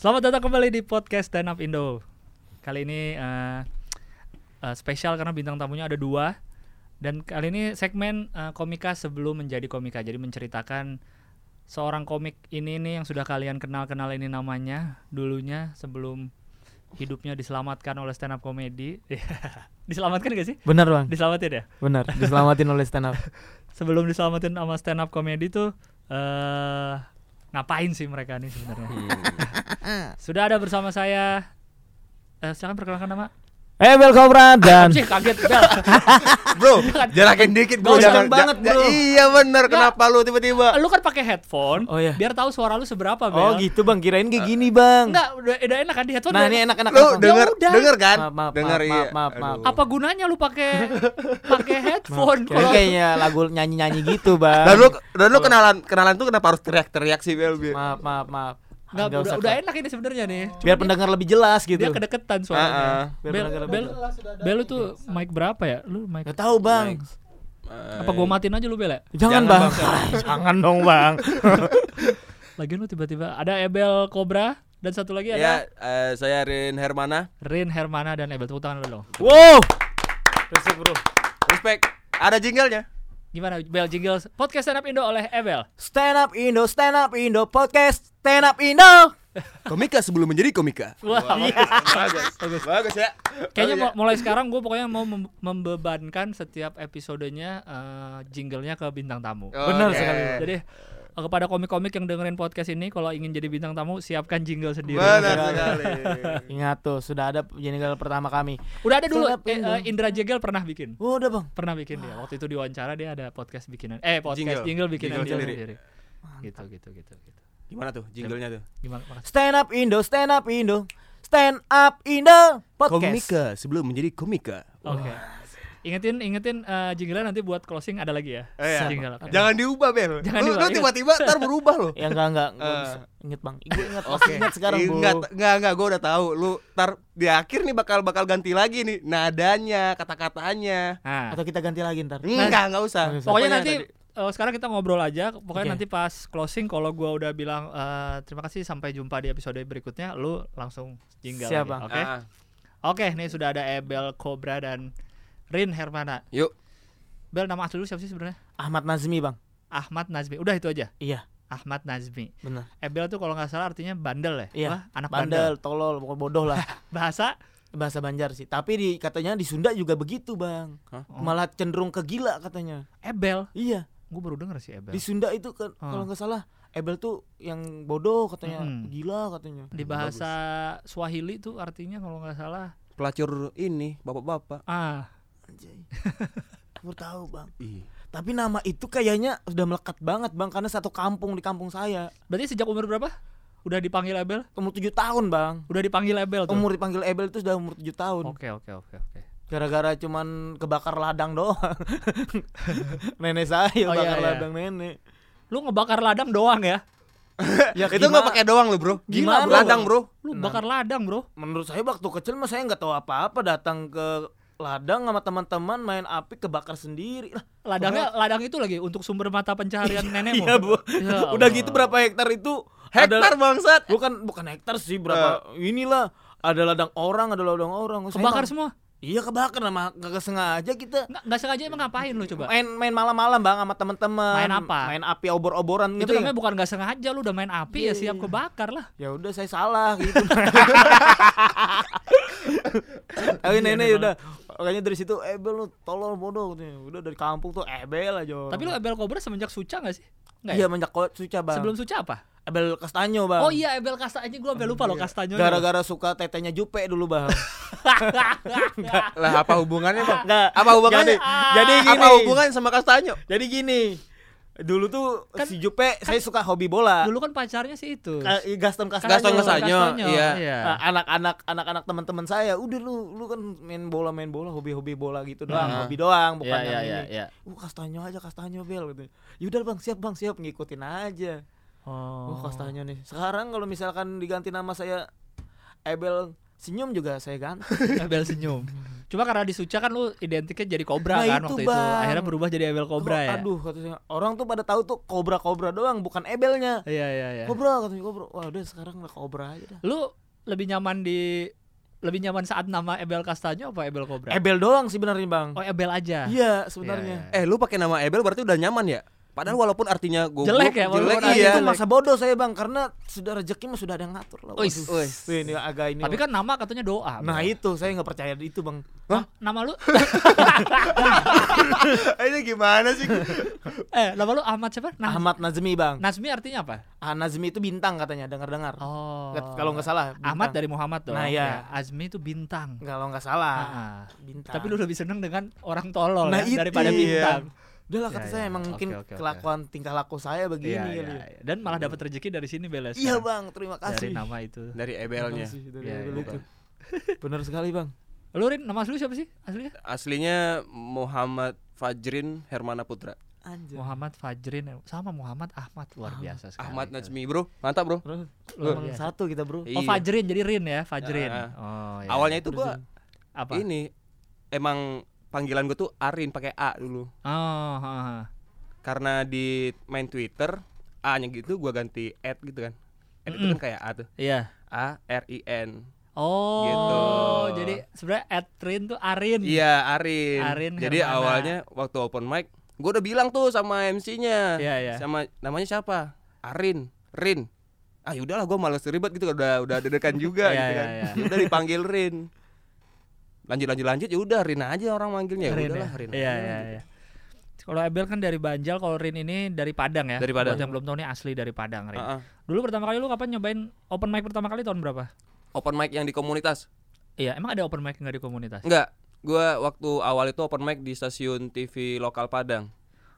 Selamat datang kembali di podcast Stand Up Indo. Kali ini eh, eh, spesial karena bintang tamunya ada dua dan kali ini segmen eh, komika sebelum menjadi komika. Jadi menceritakan seorang komik ini nih yang sudah kalian kenal-kenal ini namanya dulunya sebelum hidupnya diselamatkan oleh stand up comedy. diselamatkan gak sih? Bener bang, Diselamatin ya? bener. Diselamatin oleh stand up. Sebelum diselamatin sama stand up comedy tuh eh ngapain sih mereka nih sebenarnya? Sudah ada bersama saya eh silakan perkenalkan nama. Eh Bel Cobra dan Anjing kaget Bel. Bro, jarakin dikit bro. Gak kenceng banget, bro. Iya bener, kenapa lu tiba-tiba? lu kan pakai headphone. Oh, iya. Biar tahu suara lu seberapa, Bel. Oh gitu bang, kirain kayak gini bang. Enggak, udah, udah enak kan di headphone. Nah ini enak-enak. Lu enak, Bang. denger, denger kan? Maaf, maaf, denger maaf, iya. maaf, maaf. Apa gunanya lu pakai pakai headphone kalau kayaknya lagu nyanyi-nyanyi gitu bang. Dan lu dan lu kenalan kenalan tuh kenapa harus teriak-teriak sih Bel? Bel? Maaf, maaf, maaf. Enggak, Nggak udah, usah, udah enak ini sebenarnya nih. Cuma Biar dia- pendengar lebih jelas gitu. dia kedeketan Ah, ah. suaranya. Biar Bel, Bel, Bel lu tuh mic berapa ya? Lu mic Gak tahu bang. apa gua matiin aja lu Bel ya? Jangan, Jangan, bang. Bang. Jangan dong bang. Lagian lu tiba-tiba ada Ebel Cobra dan satu lagi Ya, ada eh, saya Rin Hermana. Rin Hermana dan Ebel tepuk tangan lu dong. wow. Respect bro. Respect. Ada jinglenya. Gimana Bel jingle podcast stand up Indo oleh Ebel? Stand up Indo, stand up Indo, podcast stand up Indo. Komika sebelum menjadi komika. Wah, Bagus. Bagus ya. Kayaknya Bagus mu- mulai sekarang gue pokoknya mau mem- membebankan setiap episodenya eh, jinglenya ke bintang tamu. ya. Benar Oke. sekali. Jadi kepada komik-komik yang dengerin podcast ini kalau ingin jadi bintang tamu siapkan jingle sendiri. Benar sekali. Ingat tuh, sudah ada jingle pertama kami. Udah ada dulu eh, eh, Indra Jegel pernah bikin. Oh, udah bang. Pernah bikin dia. Waktu itu diwawancara dia ada podcast bikinan. Eh podcast jingle, Jingle. bikinan Jingle dia sendiri. sendiri. Gitu gitu gitu gitu. Gimana tuh jinglenya tuh? Gimana? Makasih. Stand up Indo, stand up Indo, stand up Indo podcast. Komika sebelum menjadi komika. Oke. Ingetin ingetin eh, jinglenya nanti buat closing ada lagi ya. Eh, iya. Jingle. oke. Jangan diubah Bel. Jangan lu, diubah, lu ingat. tiba-tiba ntar berubah loh. Ya enggak enggak, gua bisa inget bang. Gue ingat, masih ingat sekarang bro. Enggak, enggak, enggak, gue udah tahu. Lu ntar di akhir nih bakal bakal ganti lagi nih nadanya, kata-katanya. Nah, Atau kita ganti lagi ntar. Enggak, enggak usah. Pokoknya pokoknya nanti tadi- eh, sekarang kita ngobrol aja. Pokoknya Oke. nanti pas closing kalau gua udah bilang eh, terima kasih sampai jumpa di episode berikutnya, lu langsung jingle. Siap, lagi, Bang. Oke. Ah, Oke, nih sudah ada Ebel Cobra dan Rin Hermana. yuk. Bel nama asli lu siapa sih sebenarnya? Ahmad Nazmi bang. Ahmad Nazmi. Udah itu aja. Iya, Ahmad Nazmi. benar. Ebel tuh kalau nggak salah artinya bandel ya? Iya. Wah, anak bandel. Bandel, tolol, pokoknya bodoh lah. Bahasa Bahasa Banjar sih. Tapi di katanya di Sunda juga begitu bang. Hah? Malah cenderung ke gila katanya. Ebel. Iya. Gue baru denger sih Ebel. Di Sunda itu kan Hmm. kalau nggak salah Ebel tuh yang bodoh katanya, Mm-mm. gila katanya. Di bahasa Swahili tuh artinya kalau nggak salah Pelacur ini, bapak-bapak. ah Anjay. Baru tahu bang. Ih. Tapi nama itu kayaknya udah melekat banget bang karena satu kampung di kampung saya. berarti sejak umur berapa? Udah dipanggil Ebel? Umur 7 tahun bang. Udah dipanggil Ebel tuh. Umur dipanggil Ebel itu sudah umur 7 tahun. Oke oke oke oke. Gara-gara cuman kebakar ladang doang. nenek saya Oh, iya, bakar iya. ladang nenek. Lu ngebakar ladang doang ya? Ya, Itu nggak pakai doang lu, Bro. Gimana, Gila, ladang, Bro? Bro. Lu bakar ladang, Bro. Menurut saya waktu kecil mah saya nggak tahu apa-apa datang ke ladang sama teman-teman main api kebakar sendiri lah. Ladangnya ladang itu lagi untuk sumber mata pencaharian nenekmu. Iya bu. Ya Udah Allah. gitu berapa hektar itu? Hektar bangsat. bukan bukan hektar sih berapa? Inilah ada ladang orang, ada ladang orang. Saya Kebakar semua. Iya kebakar nama nggak sengaja kita. Nggak, nggak sengaja emang ngapain lu coba? Main main malam-malam bang sama teman-teman. Main apa? Main api obor-oboran itu gitu. namanya bukan nggak sengaja lu udah main api ya Iya, siap iya. kebakar lah. ya udah saya salah gitu tapi nenek Iya, udah makanya dari situ Ebel lu tolol bodoh katanya. udah dari kampung tuh Ebel aja Tapi lu Ebel Cobra semenjak Suca gak sih? Nggak iya ya? menjak suca bang Sebelum Suca apa? Ebel Kastanyo bang Oh iya Ebel Kasta aja gua sampai lupa loh Kastanyo. gara-gara suka tetenya Jupe dulu bang Lah apa hubungannya, Bang? Nggak. Apa hubungannya? jadi, jadi gini Apa hubungannya sama Kastanyo? jadi gini dulu tuh Kan- si Jupe saya suka hobi bola Dulu kan pacarnya sih itu. Ka- Gaston Castanyo. Gaston Castanyo, iya. Nah, anak-anak anak-anak teman-teman saya udah lu lu kan main bola main bola hobi-hobi bola gitu doang hobi doang bukan Iya, yang iya, ini iya. uh kastanyo aja kastanyo bel gitu yaudah bang siap bang siap ngikutin aja Oh. oh kastanyo nih sekarang kalau misalkan diganti nama saya Ebel Senyum juga saya ganti. Abel senyum. Cuma karena di Suca kan lu identiknya jadi Cobra Nah, kan itu, waktu itu. Bang. Akhirnya berubah jadi Abel Cobra Kok, ya. Aduh, katanya orang tuh pada tahu tuh kobra-kobra doang, bukan ebelnya. Iya iya iya. Kobra katanya kobra. Wah, udah sekarang lah kobra aja dah. Lu lebih nyaman di lebih nyaman saat nama Abel Castanyo apa Abel Cobra? Ebel doang sih sebenarnya, Bang. Oh Abel aja. Iya, sebenarnya. Iya, Eh lu pakai nama Ebel berarti udah nyaman ya? Padahal walaupun artinya goblok, Jelek ya, jelek iya. Itu masa bodoh saya, Bang, karena sudah rezeki mah sudah ada yang ngatur lah. Wis. Wih, ini agak ini. Tapi kan nama katanya doa. Nah, Bang. itu saya nggak percaya itu, Bang. Nam- nama lu Ini gimana sih? eh nama lu Ahmad siapa? Nah, Ahmad Nazmi, Bang. Nazmi artinya apa? Ah, Nazmi itu bintang katanya, dengar-dengar. Oh. Kalau nggak salah. bintang. Ahmad dari Muhammad dong. Nah, iya. Ya, Azmi itu bintang. kalau nggak salah. Ah, ah. Bintang. Tapi lu lebih seneng dengan orang tolol Nah, ya, itu daripada iya. bintang. Udah lah kata Ya, saya ya. emang Oke, mungkin oke, oke. kelakuan tingkah laku saya begini Iya, kali iya, ya. iya. Dan malah dapat rezeki dari sini Beles. Iya, sekarang. Bang, terima Dari kasih. nama itu. Dari Terima Ebelnya. kasih dari Iya, Ebel iya. itu. Benar sekali, Bang. Lu Rin, nama asli lu siapa sih? Aslinya? Aslinya Muhammad Fajrin Hermana Putra. Anjir. Muhammad Fajrin sama Muhammad Ahmad luar Ah, biasa sekali. Ahmad itu. Najmi, Bro. Mantap, Bro. Bro, Luar Emang satu kita, Bro. Oh Iya. Fajrin jadi Rin ya, Fajrin. Ah. Oh iya. Awalnya itu gua apa? ini emang panggilan gue tuh Arin pakai A dulu. Oh, ha, ha. Karena di main Twitter A-nya gitu gua ganti at gitu kan. At itu Mm-mm. kan kayak A tuh. Iya. A R I N. Oh, Gitu. jadi sebenarnya Adrin tuh Arin. Iya, Arin. Arin Jadi Hermana. awalnya waktu open mic gua udah bilang tuh sama MC-nya. Iya, iya. Sama namanya siapa? Arin, Rin. Ah yaudahlah gua males ribet gitu udah udah dedekan juga Iya, gitu iya, kan. iya. Ya Udah dipanggil Rin. Lanjut lanjut lanjut ya udah Rin aja orang manggilnya. Ya udahlah ya? Rin. Iya, iya. Kalau Abel kan dari Banjal, kalau Rin ini dari Padang ya. Dari Padang. Buat yang belum tahu nih asli dari Padang, Rin. Dulu pertama kali lu kapan nyobain open mic pertama kali tahun berapa? Open mic yang di komunitas. Iya, emang ada open mic nggak di komunitas? Enggak, gua waktu awal itu open mic di stasiun TV lokal Padang.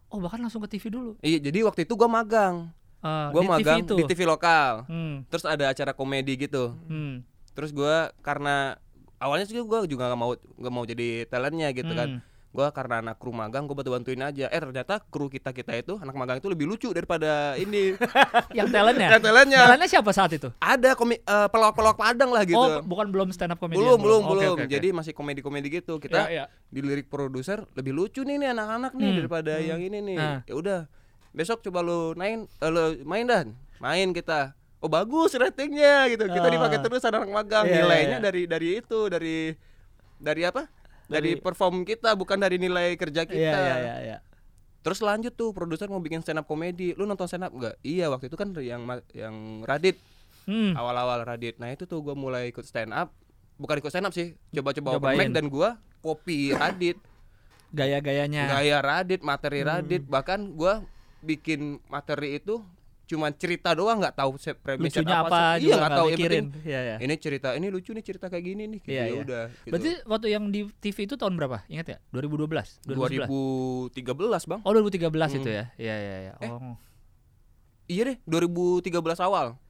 Oh, bahkan langsung ke TV dulu. Iya, jadi waktu itu gua magang. Eh, Gua di magang TV itu. di TV lokal. Hmm, Terus ada acara komedi gitu. hmm, Terus gua karena awalnya sih gua juga nggak mau nggak mau jadi talentnya gitu kan. hmm. Gua karena anak kru magang gua bantu bantuin aja. Eh ternyata kru kita kita itu anak magang itu lebih lucu daripada ini. Yang talentnya? Yang talentnya. Talentnya siapa saat itu? ada komik eh, pelawak-pelawak Padang lah gitu. Oh, bukan belum stand up comedian. belum belum belum. oke, oke. Jadi masih komedi-komedi gitu. Kita Iya, iya. dilirik produser lebih lucu nih nih anak-anak nih Hmm. daripada yang ini nih. Nah. Ya udah. Besok coba lu main eh, lu main dan main kita. Oh bagus ratingnya gitu. Kita Ah. dipakai terus anak magang. Iya, iya, Nilainya iya. dari dari itu dari dari apa? Dari, Dari- perform kita bukan dari nilai kerja kita. Iya, iya, iya, iya. Terus lanjut tuh produser mau bikin stand up komedi. Lu nonton stand up enggak? Iya, waktu itu kan yang yang Radit Hmm. awal-awal Radit. Nah, itu tuh gua mulai ikut stand up. Bukan ikut stand up sih, coba-coba open mic dan gua copy Radit. Gaya-gayanya. gaya Radit, materi Hmm. Radit, bahkan gua bikin materi itu cuman cerita doang nggak tahu premise Lucunya apa, sih. iya nggak tahu mikirin. Iya, iya. ini cerita ini lucu nih cerita kayak gini nih gitu Iya, ya iya. udah gitu. Berarti waktu yang di TV itu tahun berapa? Ingat ya? 2012. 2011. 2013 bang Oh 2013 itu Hmm. ya? Iya iya iya. Eh. Oh. iya deh 2013 awal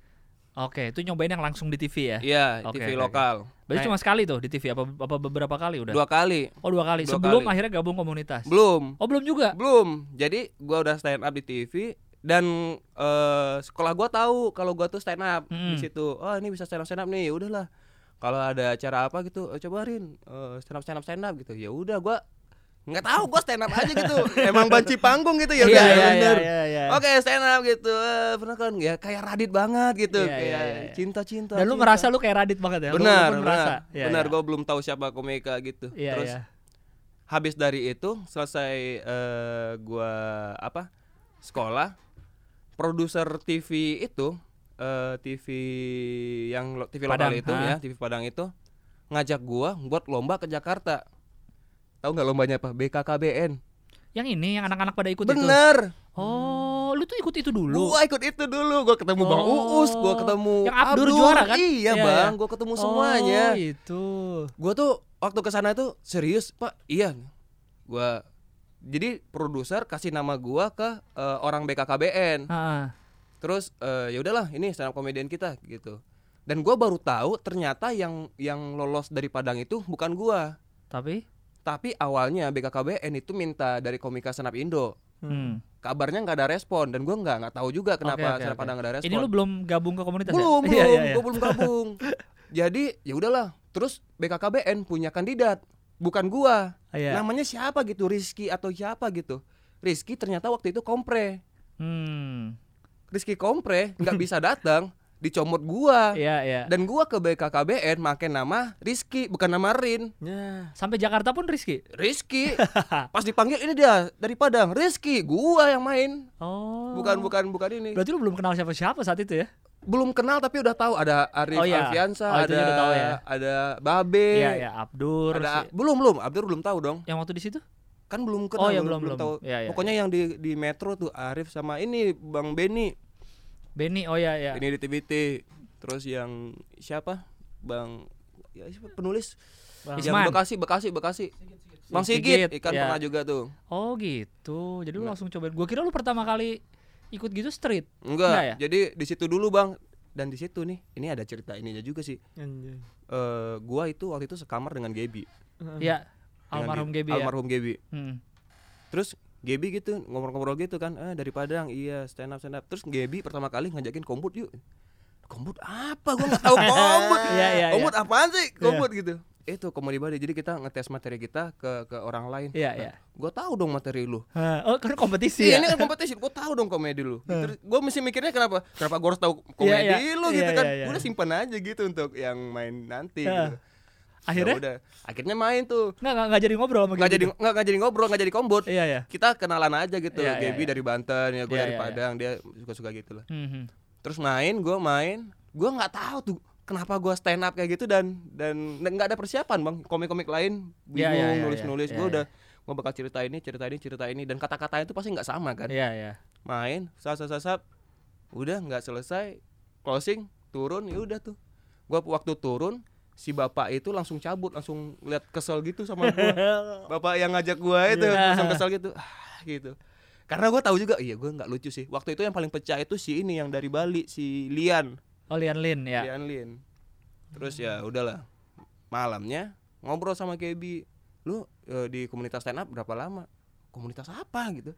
Oke, itu nyobain yang langsung di TV ya? iya Oke, TV oke, lokal Berarti Nah, cuma sekali tuh di TV apa apa beberapa kali udah? dua kali Oh dua kali. Dua Sebelum kali. akhirnya gabung komunitas. belum Oh belum juga. belum jadi gua udah stand up di TV dan eh, sekolah gua tahu kalau gua tuh stand up Hmm. di situ oh ini bisa stand up stand up nih ya udahlah kalau ada acara apa gitu eh, coba Rin eh, stand up stand up stand up gitu ya udah gua nggak tahu gua stand up aja gitu emang banci panggung gitu ya Iya udah iya iya bener. iya. iya. Oke stand up gitu eh, pernah kan ya kayak Radit banget gitu Iya, kayak iya, iya. cinta cinta Dan lu ngerasa lu kayak Radit banget ya? Lu- lu benar merasa. benar Iya, benar iya. gua belum tahu siapa komika gitu Iya terus iya. habis dari itu selesai eh, gua apa sekolah produser TV itu eh, TV yang lo- TV lokal Padang, itu ha? ya TV Padang itu ngajak gua buat lomba ke Jakarta tahu nggak lombanya apa BKKBN Yang ini yang anak-anak pada ikut itu. bener Oh, lu tuh ikut itu dulu. gua ikut itu dulu gua ketemu Bang Oh. Uus gua ketemu Yang Abdur juara kan? iya Iya, bang iya. gua ketemu semuanya Oh, itu. gua tuh waktu ke sana tuh serius pak iya gua jadi produser kasih nama gua ke eh, orang BKKBN Heeh. terus eh, ya udahlah ini stand up komedian kita gitu dan gua baru tahu ternyata yang yang lolos dari Padang itu bukan gua Tapi tapi awalnya BKKBN itu minta dari komika stand up Indo hmm. kabarnya nggak ada respon dan gua nggak nggak tahu juga kenapa Oke, oke, stand up. Padang nggak ada respon Ini lu belum gabung ke komunitas belum ya? belum Iya, iya, iya. gua belum gabung Jadi ya udahlah. Terus BKKBN punya kandidat, bukan gua. Iya. Namanya siapa gitu, Rizky atau siapa gitu. Rizky ternyata waktu itu kompre. Hmm. Rizky kompre nggak bisa datang, dicomot gua. Iya, iya. Dan gua ke BKKBN make nama Rizky bukan nama Rin. Ya. Sampai Jakarta pun Rizky. Rizky. Pas dipanggil ini dia dari Padang, Rizky, gua yang main. Oh. Bukan bukan bukan ini. Berarti lu belum kenal siapa-siapa saat itu ya? Belum kenal tapi udah tahu ada Arif Oh, iya. Alfiansa, Oh, ada udah tahu ya. ada Babe. Iya, iya, Abdur. Ada si- belum belum, Abdur belum tahu dong. Yang waktu di situ? Kan belum kenal, Oh, iya, belum, belum. tahu. Iya, iya, Pokoknya yang di di Metro tuh Arif sama ini Bang Beni. Benny, oh ya ya. Ini di TVT. Terus yang siapa? Bang ya siapa penulis Bang yang Isman. Bekasi Bekasi Bekasi. Bang Sigit, Sigit, ikan ya. pernah juga tuh. Oh gitu. Jadi lu langsung cobain. Gua kira lu pertama kali ikut gitu street. Enggak, Enggak ya? jadi di situ dulu Bang. Dan di situ nih, ini ada cerita ininya juga sih. Anjay. Eh gua itu waktu itu sekamar dengan Gebi. Iya. Dengan Almarhum Gebi ya. Almarhum Gebi. Hmm. Terus Gebi gitu ngobrol-ngobrol gitu kan, eh dari Padang, iya stand up stand up. Terus Gebi pertama kali ngajakin kombut yuk. Kombut apa? Gua nggak tahu kombut. Iya, iya, kombut apaan sih? Kombut gitu. Itu komedi body. Jadi kita ngetes materi kita ke ke orang lain. Iya, Nah, iya. Gua tahu dong materi lu. Hah, Oh, karena kompetisi Iya, ya. ini kan kompetisi. Gua tahu dong komedi lu. Terus gua mesti mikirnya kenapa? Kenapa gua harus tahu komedi Iya, iya. lu gitu Iya, kan? iya, iya. Udah simpan aja gitu untuk yang main nanti Iya. gitu. Akhirnya Ya udah. Akhirnya main tuh. nggak nggak nggak jadi ngobrol sama Nggak jadi nggak nggak jadi ngobrol, nggak jadi kombut. Iya ya. Kita kenalan aja gitu. Iya, iya, Gaby iya. dari Banten, ya gue Iya, dari iya, iya. Padang, dia suka-suka gitu lah. Hmm, hmm. Terus main, gue main, gue nggak tahu tuh kenapa gue stand up kayak gitu dan dan nggak ada persiapan bang. Komik-komik lain Iya, bingung iya, iya, nulis-nulis. iya, gue iya. udah gue bakal cerita ini, cerita ini, cerita ini dan kata-katanya itu pasti nggak sama kan. Iya iya. Main, sap, sap. udah nggak selesai, closing, turun, ya udah tuh. Gue waktu turun si bapak itu langsung cabut, langsung lihat kesel gitu sama gue. bapak yang ngajak gue itu Iya. langsung kesel gitu, ah, gitu. Karena gue tahu juga, iya gue nggak lucu sih. Waktu itu yang paling pecah itu si ini yang dari Bali, si Lian, Oh Lian Lin ya. Lian Lin. Terus ya udahlah, malamnya ngobrol sama Kebi, lu eh, di komunitas stand up berapa lama? Komunitas apa gitu?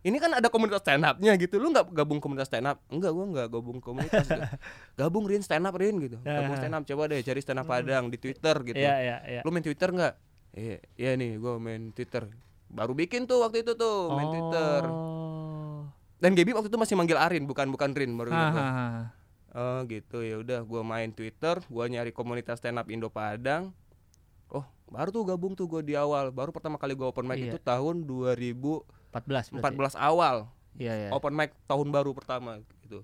Ini kan ada komunitas stand upnya gitu, lu nggak gabung komunitas stand up? Enggak, gua nggak gabung komunitas. gitu. Gabung Rin stand up Rin gitu. Gabung stand up coba deh cari stand up Padang di Twitter gitu. Iya iya iya. Lu main Twitter nggak? Iya, iya nih, gua main Twitter. Baru bikin tuh waktu itu tuh main Twitter. Oh. Dan Gaby waktu itu masih manggil Arin, bukan bukan Rin baru ingat gua. Hahaha. Oh gitu ya udah gua main Twitter, gua nyari komunitas stand up Indo Padang. Oh, baru tuh gabung tuh gua di awal. Baru pertama kali gua open mic Iya. itu tahun 2014 14 berarti. awal. Iya iya. Open mic tahun baru pertama gitu.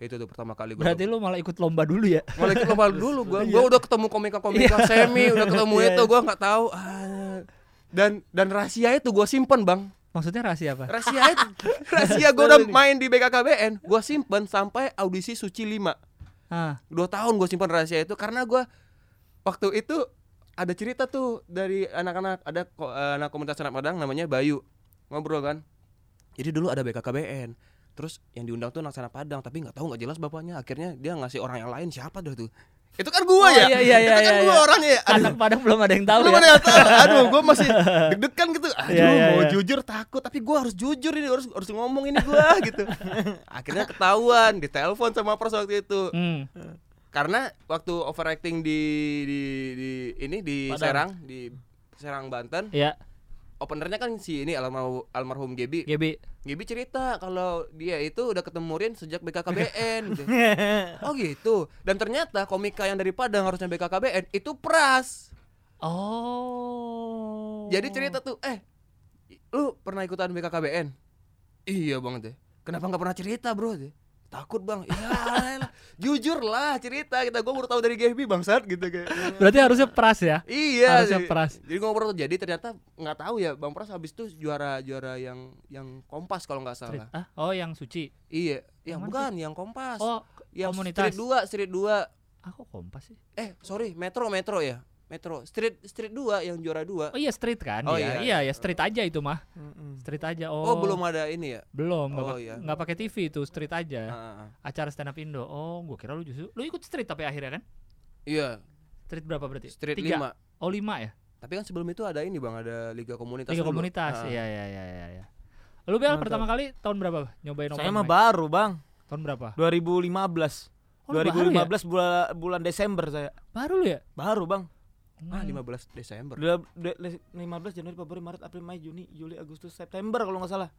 Itu tuh pertama kali gua. Berarti lu malah ikut lomba dulu ya? Mulai ikut lomba dulu gua. Gua udah ketemu komika-komika semi, udah ketemu Iya, itu iya. gua nggak tahu. Ah. Dan dan rahasia itu gua simpen, Bang. Maksudnya rahasia apa? Rahasia itu. rahasia gua udah main di BKKBN, gua simpen sampai audisi Suci 5. Ah. dua tahun gue simpan rahasia itu karena gue waktu itu ada cerita tuh dari anak-anak ada eh, anak komunitas anak Padang namanya Bayu ngobrol kan. Jadi dulu ada BKKBN terus yang diundang tuh anak anak Padang tapi nggak tahu nggak jelas bapaknya. Akhirnya dia ngasih orang yang lain siapa dah tuh? Itu kan gue Oh, ya? iya, iya, itu iya, kan iya, gue iya. orangnya. Ya Anak Padang belum ada yang tahu belum ya. ada yang tahu. Aduh gue masih deg-degan gitu. Aduh Iya, iya, mau iya. jujur takut tapi gue harus jujur ini harus harus ngomong ini gue gitu. Akhirnya ketahuan ditelepon sama pers waktu itu. Hmm. karena waktu overacting di di, di ini di Padang. Serang di Serang Banten Iya, openernya kan si ini almarhum almarhum Gebi Gebi. Gebi cerita kalau dia itu udah ketemu Rin sejak BKKBN gitu. oh gitu. Dan ternyata komika yang dari Padang harusnya BKKBN itu pras. Oh. jadi cerita tuh eh lu pernah ikutan BKKBN iya banget deh kenapa nggak pernah cerita bro takut bang iya jujur lah cerita kita gue baru tahu dari Gebi bangsat gitu kayak Berarti harusnya pras ya? Iya, Harusnya jadi- Pras. Jadi ngobrol jadi ternyata nggak tahu ya Bang Pras habis itu juara juara yang yang Kompas kalau nggak salah. Ah, oh yang suci. Iya, Yang bukan yang Kompas. Oh, yang komunitas. Street 2, Street 2. ah kok kompas sih? Eh, sorry, Metro Metro ya. Metro Street Street 2 yang juara 2. Oh iya street kan? Oh, iya, iya, iya, ya street aja itu mah. Street aja. Oh, Oh, belum ada ini ya. belum nggak Oh, pak- iya. nggak pakai TV itu street aja. Ah. Acara stand up Indo. Oh, gua kira lu justru lu ikut street tapi akhirnya kan? Iya, Street berapa berarti? Street Tiga. 5. Oh lima ya? Tapi kan sebelum itu ada ini Bang, ada Liga Komunitas dulu. komunitas. Ah. Iya iya iya iya. iya. Lu Bel Mantap. pertama kali tahun berapa nyobain Saya mah baru bang Tahun berapa? 2015 Oh Oh, lu baru ya? 2015 bulan bulan Desember saya. Baru lu ya? Baru, Bang. Ah, 15 Desember. Udah de- le- 15 Januari, Februari, Maret, April, Mei, Juni, Juli, Agustus, September kalau nggak salah.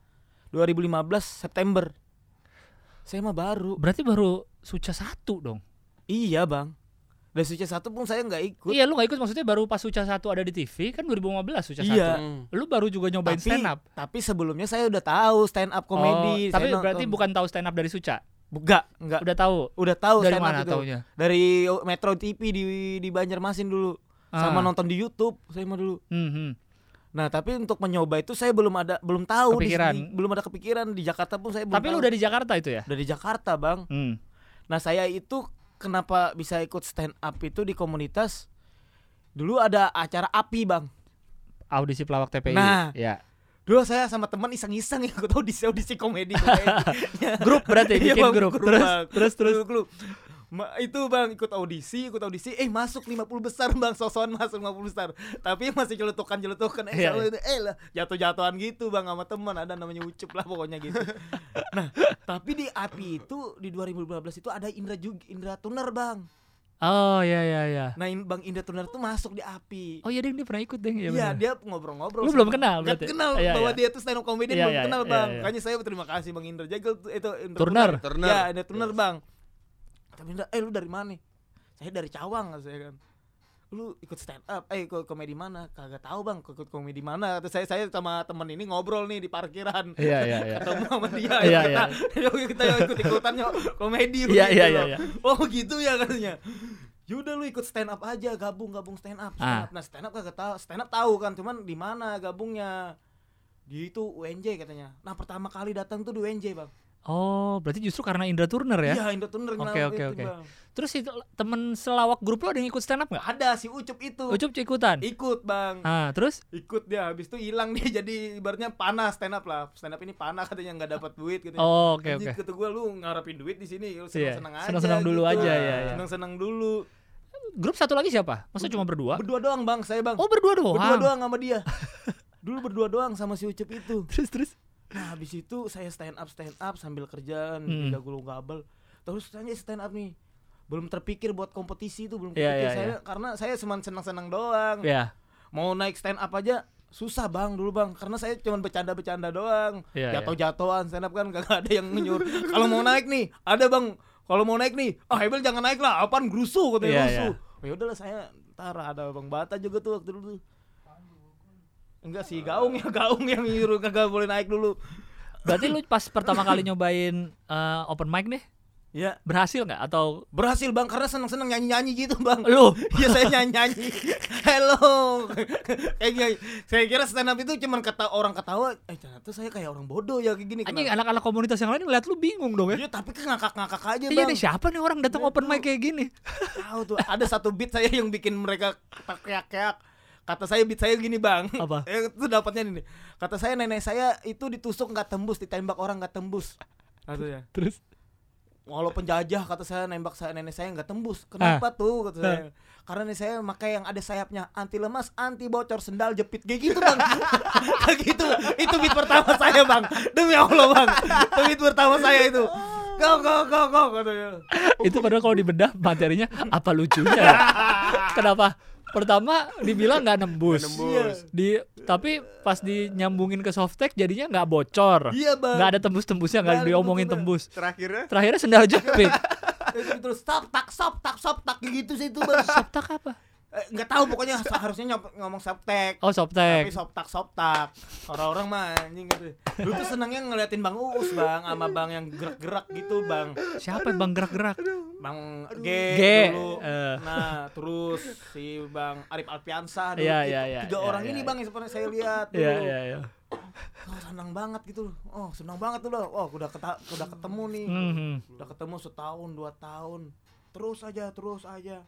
2015 September. Saya mah baru. Berarti baru Suca satu dong. Iya, Bang. Dari Suci satu pun saya nggak ikut. Iya lu gak ikut maksudnya baru pas Suca satu ada di TV kan 2015 Suca Iya. satu. Hmm. Lu baru juga nyobain tapi, stand up. tapi sebelumnya saya udah tahu stand up komedi. Oh, tapi Saya nonton. berarti bukan tahu stand up dari Suca. Enggak, enggak. Udah tahu. Udah tahu dari stand up mana itu. taunya? Dari Metro TV di di Banjarmasin dulu. Sama Ah. nonton di YouTube saya mah dulu. Hmm, hmm. Nah, tapi untuk mencoba itu saya belum ada belum tahu di sini. belum ada kepikiran di Jakarta pun saya belum Tapi tahu. lu udah di Jakarta itu ya? dari Jakarta, Bang. Hmm. Nah, saya itu kenapa bisa ikut stand up itu di komunitas Dulu ada acara api, Bang. Audisi pelawak TPI. Nah. ya. Dulu saya sama teman iseng-iseng ikut audisi audisi komedi. komedi. Grup berarti Iya, bikin Bang, grup. Terus Bang. terus terus. Grup, grup. Ma- itu bang ikut audisi ikut audisi eh masuk 50 besar bang sosokan masuk 50 besar tapi masih celutukan celutukan eh, selalu itu, eh lah jatuh jatuhan gitu bang sama teman ada namanya ucup lah pokoknya gitu nah tapi di api itu di 2015 itu ada Indra juga Indra Tuner bang Oh ya ya ya. nah bang Indra Tuner tuh masuk di api Oh iya deh dia pernah ikut deh. Iya Iya benar. dia ngobrol-ngobrol. Lu belum kenal Nggak berarti? kenal Iya, bahwa iya. dia tuh stand up comedian Iya, belum iya, kenal iya, bang. iya. Makanya saya berterima kasih bang Indra Jagel itu Indra Turner. Turner. Iya ada Turner bang. Tapi Indra, eh lu dari mana? Saya dari Cawang kata saya kan. Lu ikut stand up, eh ikut komedi mana? Kagak tahu bang, ikut komedi mana? Kata saya saya sama temen ini ngobrol nih di parkiran. Iya iya iya. Ketemu sama dia, Iya, kita, yuk kita ikut ikutan yuk komedi. Iya, iya, loh. iya, iya. Oh gitu ya katanya. Yaudah lu ikut stand up aja, gabung gabung stand up. Stand Ah. up. Nah stand up kagak tahu, stand up tahu kan, cuman di mana gabungnya? Di itu UNJ katanya. Nah pertama kali datang tuh di UNJ bang. Oh berarti justru karena Indra Turner ya? Iya Indo Tuner Oke, oke, oke. Terus itu temen selawak grup lo ada yang ikut stand up nggak? Ada si Ucup itu. Ucup ikutan. Ikut bang. Ah terus? Ikut dia habis itu hilang dia jadi ibaratnya panas stand up lah. Stand up ini panas katanya nggak dapat duit katanya. Oh oke oke. Kata gue lu ngarepin duit di sini, lu Iya, senang-senang aja. senang-senang dulu gitu. aja, ya, ya. Senang-senang dulu. Grup satu lagi siapa? Masa cuma berdua? Berdua doang bang, saya bang. Oh berdua doang. Berdua doang sama dia. Dulu berdua doang sama si Ucup itu. Terus terus. Nah habis itu saya stand up stand up sambil kerjaan Hmm. jago gulung kabel. Terus saya stand up nih. Belum terpikir buat kompetisi itu belum Iya, terpikir iya, saya iya. karena saya cuma senang-senang doang. Ya. Mau naik stand up aja susah bang dulu bang karena saya cuma bercanda-bercanda doang Iya, jatuh-jatuhan stand up kan gak ada yang nyuruh kalau mau naik nih ada bang kalau mau naik nih ah Hebel jangan naik lah apaan gerusu katanya Iya, gerusu ya udahlah saya ntar ada bang Bata juga tuh waktu dulu enggak sih gaung ya gaung yang nyuruh kagak boleh naik dulu. Berarti lu pas pertama kali nyobain eh, open mic nih ya berhasil nggak? Atau berhasil bang karena seneng-seneng nyanyi-nyanyi gitu bang. Lu? Iya saya nyanyi-nyanyi. Hello. Kayak gini. Saya kira stand up itu cuman kata orang ketawa Eh ternyata saya kayak orang bodoh ya kayak gini. Anjing anak-anak komunitas yang lain ngeliat lu bingung dong ya. Iya tapi kan ngakak-ngakak aja Iya bang. nih siapa nih orang datang open mic kayak gini? Tahu tuh. Ada satu beat saya yang bikin mereka teriak-teriak Kata saya beat saya gini bang Apa? Itu dapatnya nih Kata saya nenek saya itu ditusuk nggak tembus Ditembak orang nggak tembus Katanya Terus Walau penjajah kata saya nembak saya nenek saya nggak tembus. Ah. Kenapa tuh kata saya? Karena nenek saya pakai yang ada sayapnya anti lemas, anti bocor, sendal jepit kayak gitu bang. kayak gitu. Itu beat pertama saya bang. Demi Allah bang. Itu beat pertama saya itu. Go go go go katanya. itu padahal kalau dibedah materinya apa lucunya? ya? Kenapa? Pertama dibilang nggak nembus. nembus. Di tapi pas dinyambungin ke softtek jadinya nggak bocor. Iya bang. Nggak ada tembus-tembusnya, Nggak diomongin tembus, tembus. Terakhirnya Terakhirnya sendal jepit. Terus stop tak stop tak stop tak gitu sih itu bang. Soptak apa? Eh, nggak tahu pokoknya harusnya nyop- ngomong subtek. Oh Tapi soptek. soptak soptak orang-orang mah anjing gitu. Lu tuh senangnya ngeliatin Bang Uus bang sama Bang yang gerak-gerak gitu bang. Siapa yang bang gerak-gerak? Bang G, G, dulu. eh. Nah, terus si Bang Arif Alpiansa dulu. Iya, gitu. iya, iya, Tiga iya, orang iya, ini iya. Bang yang seperti saya lihat dulu. Iya iya iya. Oh, senang banget gitu. Oh, senang banget tuh loh. Oh, udah keta udah ketemu nih. Mhm. Udah ketemu setahun, dua tahun. Terus aja, terus aja.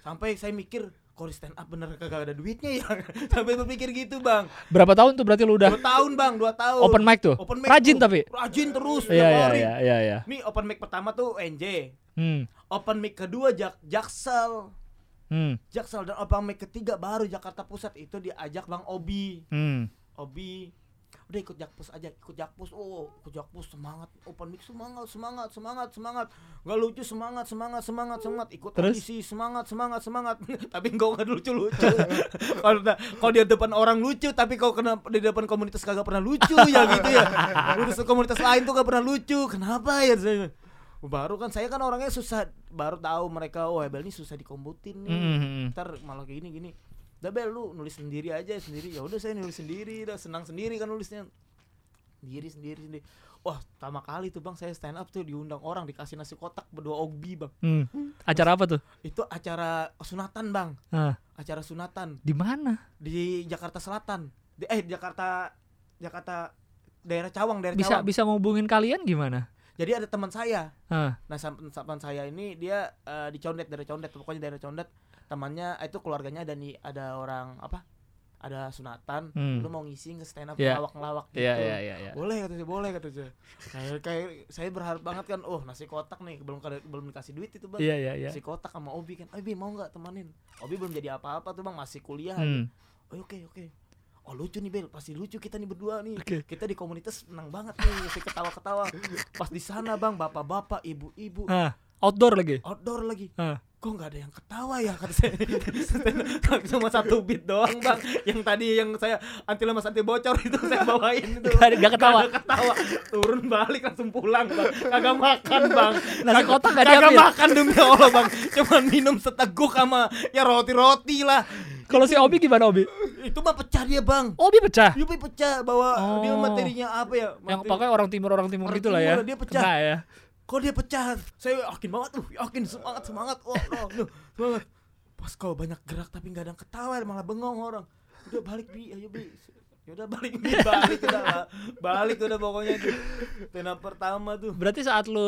Sampai saya mikir, di stand up bener kagak ada duitnya ya? Sampai berpikir gitu, Bang. Berapa tahun tuh berarti lu udah Dua tahun, Bang, dua tahun. open mic tuh? Open mic Rajin tuh. tapi. Rajin terus Iya iya iya iya iya. Nih open mic pertama tuh NJ. Hmm. Open mic kedua Jak Jaksel. Hmm. Jaksel dan open mic ketiga baru Jakarta Pusat itu diajak Bang Obi. Hmm. Obi udah ikut jakpus aja ikut jakpus. Oh ikut jakpus semangat. Open mic semangat semangat semangat semangat. Nggak lucu semangat semangat semangat semangat. Ikut Terus? audisi semangat semangat semangat. Tapi kau nggak lucu lucu kalau kalau di depan orang lucu tapi kau kena di depan komunitas kagak pernah lucu ya gitu ya. Udah komunitas lain tuh gak pernah lucu. Kenapa ya? Baru kan saya kan orangnya susah. Baru tahu mereka oh Hebel ini susah dikombutin nih. Hmm. ntar malah gini gini udah bel lu nulis sendiri aja sendiri. Ya udah saya nulis sendiri udah senang sendiri kan nulisnya. Sendiri sendiri sendiri. Wah pertama kali tuh bang saya stand up tuh diundang orang dikasih nasi kotak berdua ogbi bang. Hmm. Acara apa tuh? itu acara sunatan bang. Ah, acara sunatan. Di mana? di Jakarta Selatan. Di, eh Jakarta Jakarta daerah Cawang daerah Bisa Cawang. bisa ngubungin kalian gimana? jadi ada teman saya. Ah, Nah, teman saya ini dia eh, di Condet, daerah Condet, pokoknya daerah Condet. Temannya eh, itu keluarganya ada nih ada orang apa? Ada sunatan, Hmm. lu mau ngisi ke stand up Iya. ngelawak-ngelawak gitu. iya iya iya iya. Boleh kata saya, boleh kata saya. Kayak kayak saya berharap banget kan, oh nasi kotak nih, belum kada- belum dikasih duit itu, Bang. Iya iya iya. Nasi kotak sama Obi kan. Obi mau nggak temanin? Obi belum jadi apa-apa tuh, Bang, masih kuliah. Hmm. Oh, oke oke. Oh lucu nih Bel, pasti lucu kita nih berdua nih. Oke. Kita di komunitas senang banget nih, si ketawa-ketawa. Pas di sana Bang, bapak-bapak, ibu-ibu, outdoor lagi. outdoor lagi. Ah. Kok nggak ada yang ketawa ya kata saya. Cuma satu beat doang bang. Yang tadi yang saya anti lemas anti bocor itu saya bawain itu. Gak- gak ketawa. Nggak ada ketawa. Turun balik langsung pulang bang. Kagak makan bang. Nasi kotak nggak Kagak makan demi Allah bang. Cuman minum seteguk sama ya roti-roti lah. Kalau si Obi gimana Obi? Itu mah pecah dia bang. Obi pecah. Yupi pecah bahwa dia Oh. materinya apa ya? Yang materi- pakai orang timur orang timur Orang gitu lah ya. dia pecah. Kena ya. Kok dia pecah saya yakin banget tuh yakin semangat semangat wah wah, duh, semangat pas kau banyak gerak tapi nggak ada yang ketawa malah bengong orang udah balik bi ayo bi ya udah balik bi balik udah lah. balik udah pokoknya tuh stand up pertama tuh Berarti saat lu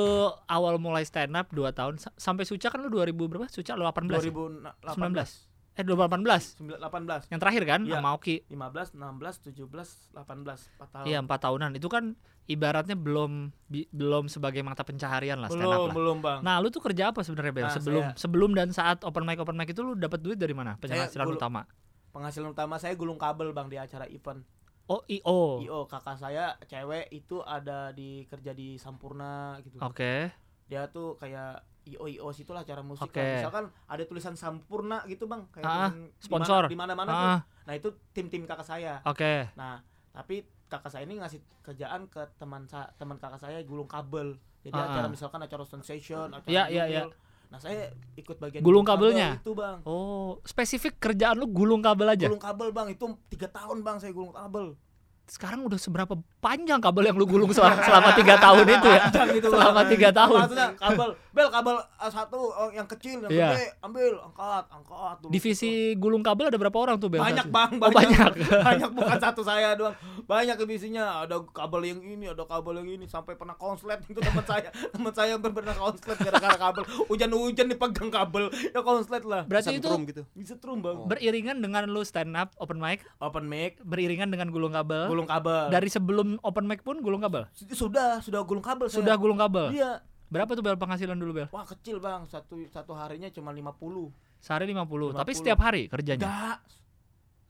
awal mulai stand up 2 tahun sa- sampai Suca kan lu 2000 berapa? Suca lu 18. ya? 2018 Eh 2018. 18 Yang terakhir kan Iya. sama Oki. 15 16 17 18 4 tahun Iya, 4 tahunan. Itu kan ibaratnya belum bi- belum sebagai mata pencaharian lah stand up belum lah. belum bang Nah, lu tuh kerja apa sebenarnya Bel? Nah, sebelum saya- sebelum dan saat open mic open mic itu lu dapat duit dari mana? Penghasilan gulu- utama. penghasilan utama saya gulung kabel bang di acara event Oh, IO. io kakak saya cewek itu ada di kerja di Sampurna gitu Oke. dia tuh kayak io io situ lah cara musik Oke. lah. misalkan ada tulisan sampurna gitu bang kayak Ah, di sponsor. di mana mana Ah, tuh nah itu tim tim kakak saya Oke. nah tapi kakak saya ini ngasih kerjaan ke teman sa teman kakak saya gulung kabel jadi Ah, acara ah. misalkan acara sensation acara Iya, iya, Yumil. iya. nah saya ikut bagian Gulung kabel kabelnya? itu bang Oh, spesifik kerjaan lu gulung kabel aja. gulung kabel bang itu tiga tahun bang saya gulung kabel Sekarang udah seberapa panjang kabel yang lu gulung selama, selama 3 tahun itu ya? Panjang gitu, selama 3 tahun. maksudnya kabel bel kabel uh, satu oh, yang kecil yang Iya. gede ambil angkat angkat dulu. Divisi gulung kabel ada berapa orang tuh Bel? banyak bang Oh, banyak banyak. banyak bukan satu saya doang banyak divisinya ada kabel yang ini ada kabel yang ini sampai pernah konslet itu teman saya teman saya pernah konslet gara-gara kabel hujan-hujan dipegang kabel ya konslet lah Berarti itu gitu bisa trum bang beriringan dengan lu stand up open mic, open mic beriringan dengan gulung kabel. gulung kabel Dari sebelum open mic pun gulung kabel. sudah sudah gulung kabel saya. Sudah gulung kabel. iya Berapa tuh Bel penghasilan dulu Bel? wah kecil bang satu satu harinya cuma 50 Sehari 50. Tapi 50. setiap hari kerjanya. enggak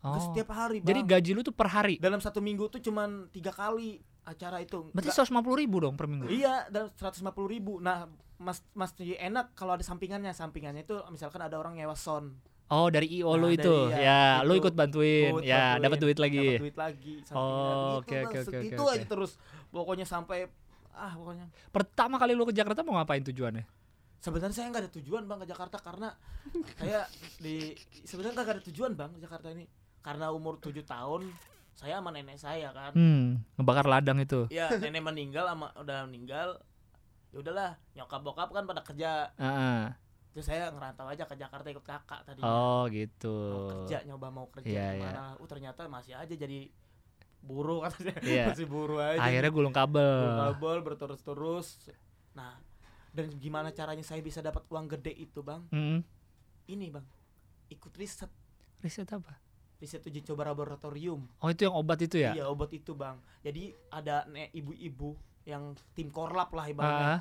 Oh. setiap hari bang Jadi gaji lu tuh per hari. dalam satu minggu tuh cuman tiga kali acara itu Berarti Nggak- 150 ribu dong per minggu. iya dalam 150 ribu nah mas mas enak kalau ada sampingannya sampingannya itu misalkan ada orang nyewa sound Oh dari IO lu Nah, itu. dari- ya, iya, lu itu. ikut bantuin. Ikut ya, dapat duit lagi. dapat duit lagi. Oh, Gitu, oke, Bang. oke, oke, oke, aja oke. terus pokoknya sampai ah pokoknya Pertama kali lu ke Jakarta mau ngapain tujuannya? sebenarnya saya nggak ada tujuan bang ke Jakarta karena saya di sebenarnya nggak ada tujuan bang ke Jakarta ini karena umur 7 tahun saya sama nenek saya kan Hmm, ngebakar ladang itu. ya nenek meninggal sama udah meninggal ya udahlah nyokap bokap kan pada kerja Heeh. Terus saya ngerantau aja ke Jakarta ikut kakak tadi Oh, gitu. mau kerja nyoba mau kerja Iya, gimana uh ternyata masih aja jadi buruh katanya Iya. masih buruh aja Akhirnya gulung kabel. kabel berterus-terus nah dan gimana caranya saya bisa dapat uang gede itu bang Hmm. ini bang ikut riset Riset apa? riset uji coba laboratorium Oh, itu yang obat itu ya? iya obat itu bang jadi ada ibu-ibu yang tim korlap lah ibaratnya Ah,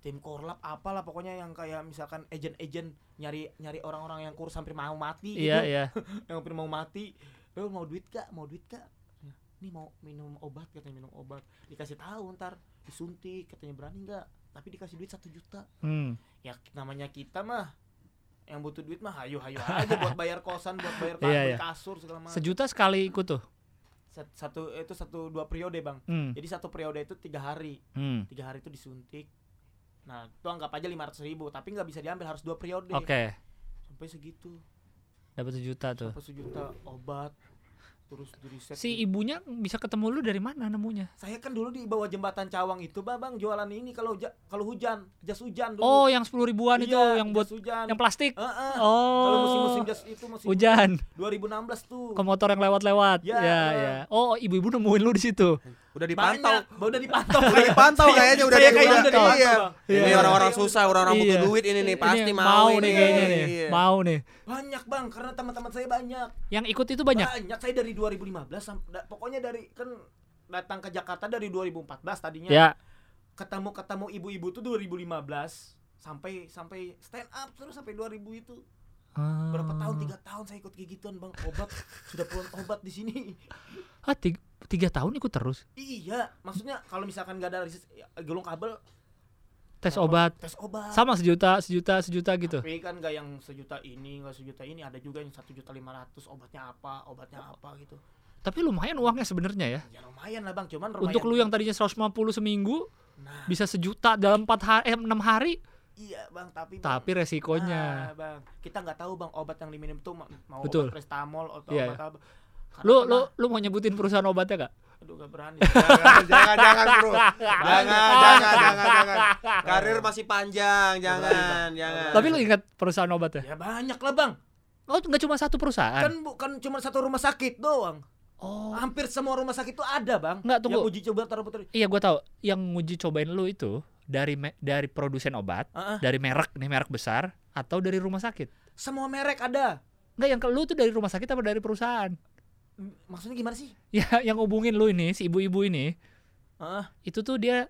tim korlap apalah pokoknya yang kayak misalkan agent-agent nyari nyari orang-orang yang kurus hampir mau mati iya, gitu iya. yang hampir mau mati lo mau duit gak mau duit gak nih mau minum obat katanya minum obat dikasih tahu ntar disuntik katanya berani nggak tapi dikasih duit satu juta Hmm. ya namanya kita mah yang butuh duit mah hayu hayu aja buat bayar kosan buat bayar Iya, beli iya. kasur segala macam Sejuta sekali ikut tuh. Sat- satu itu satu dua periode bang Hmm. jadi satu periode itu tiga hari Hmm. tiga hari itu disuntik nah itu anggap aja lima ratus ribu tapi nggak bisa diambil harus dua periode Oke. sampai segitu Dapat sejuta tuh. sampai sejuta obat terus di riset Si ibunya bisa ketemu lu dari mana nemunya? saya kan dulu di bawah jembatan Cawang itu bang jualan ini kalau ja- kalau hujan jas hujan dulu Oh, yang sepuluh ribuan itu Iya, yang buat hujan yang plastik. Heeh. Oh. kalau musim-musim jas itu musim hujan 2016 tuh ke motor yang lewat-lewat. Ya, Ya, ya. ya. Oh, ibu-ibu nemuin lu di situ. Udah banyak dipantau. Bah, udah dipantau Udah dipantau kayaknya udah kayaknya udah- udah dipantau iya. Bang. Ini Iya. orang-orang susah, orang-orang butuh Iya. duit ini nih pasti Ini mau, nih ini. kayaknya nih. Iya. Mau nih. banyak bang karena teman-teman saya banyak Yang ikut itu banyak. banyak saya dari 2015 sam- da- pokoknya dari kan datang ke Jakarta dari 2014 tadinya Ya. ketemu ketemu ibu-ibu tuh 2015 sampai sampai stand up terus sampai 2000 itu berapa tahun Ah. tiga tahun saya ikut kayak gituan bang obat sudah puluhan obat di sini Ah, tiga, tiga tahun ikut terus. iya maksudnya kalau misalkan nggak ada riset- ya, gulung kabel Tes apa, obat. tes obat Sama sejuta, sejuta, sejuta gitu. tapi kan nggak yang sejuta ini nggak sejuta ini ada juga yang satu juta lima ratus obatnya apa obatnya apa gitu Tapi lumayan uangnya sebenarnya ya. ya lumayan lah bang cuman lumayan Untuk lu yang tadinya 150 seminggu nah bisa sejuta dalam 4 hari eh, 6 hari. iya bang tapi bang, Tapi resikonya. Ah, bang kita nggak tahu bang obat yang diminum tuh ma- mau Betul. obat prestamol atau Iya. obat apa Karena Lu lu lu mau nyebutin perusahaan obatnya gak? aduh gak berani Jangan, jangan, jangan, bro. Jangan, jangan, jangan, jangan. Karir masih panjang, jangan, jangan. Tapi lu ingat perusahaan obatnya? ya banyak lah bang Oh, nggak cuma satu perusahaan. kan bukan cuma satu rumah sakit doang oh. hampir semua rumah sakit itu ada bang Nggak, tunggu. yang uji coba taruh putri Iya, gua tahu. Yang nguji cobain lu itu dari me- dari produsen obat, Ah, ah. dari merek nih merek besar atau dari rumah sakit? semua merek ada Enggak, yang ke lu tuh dari rumah sakit apa dari perusahaan? Maksudnya gimana sih Ya, yang hubungin lu ini si ibu-ibu ini, ah itu tuh dia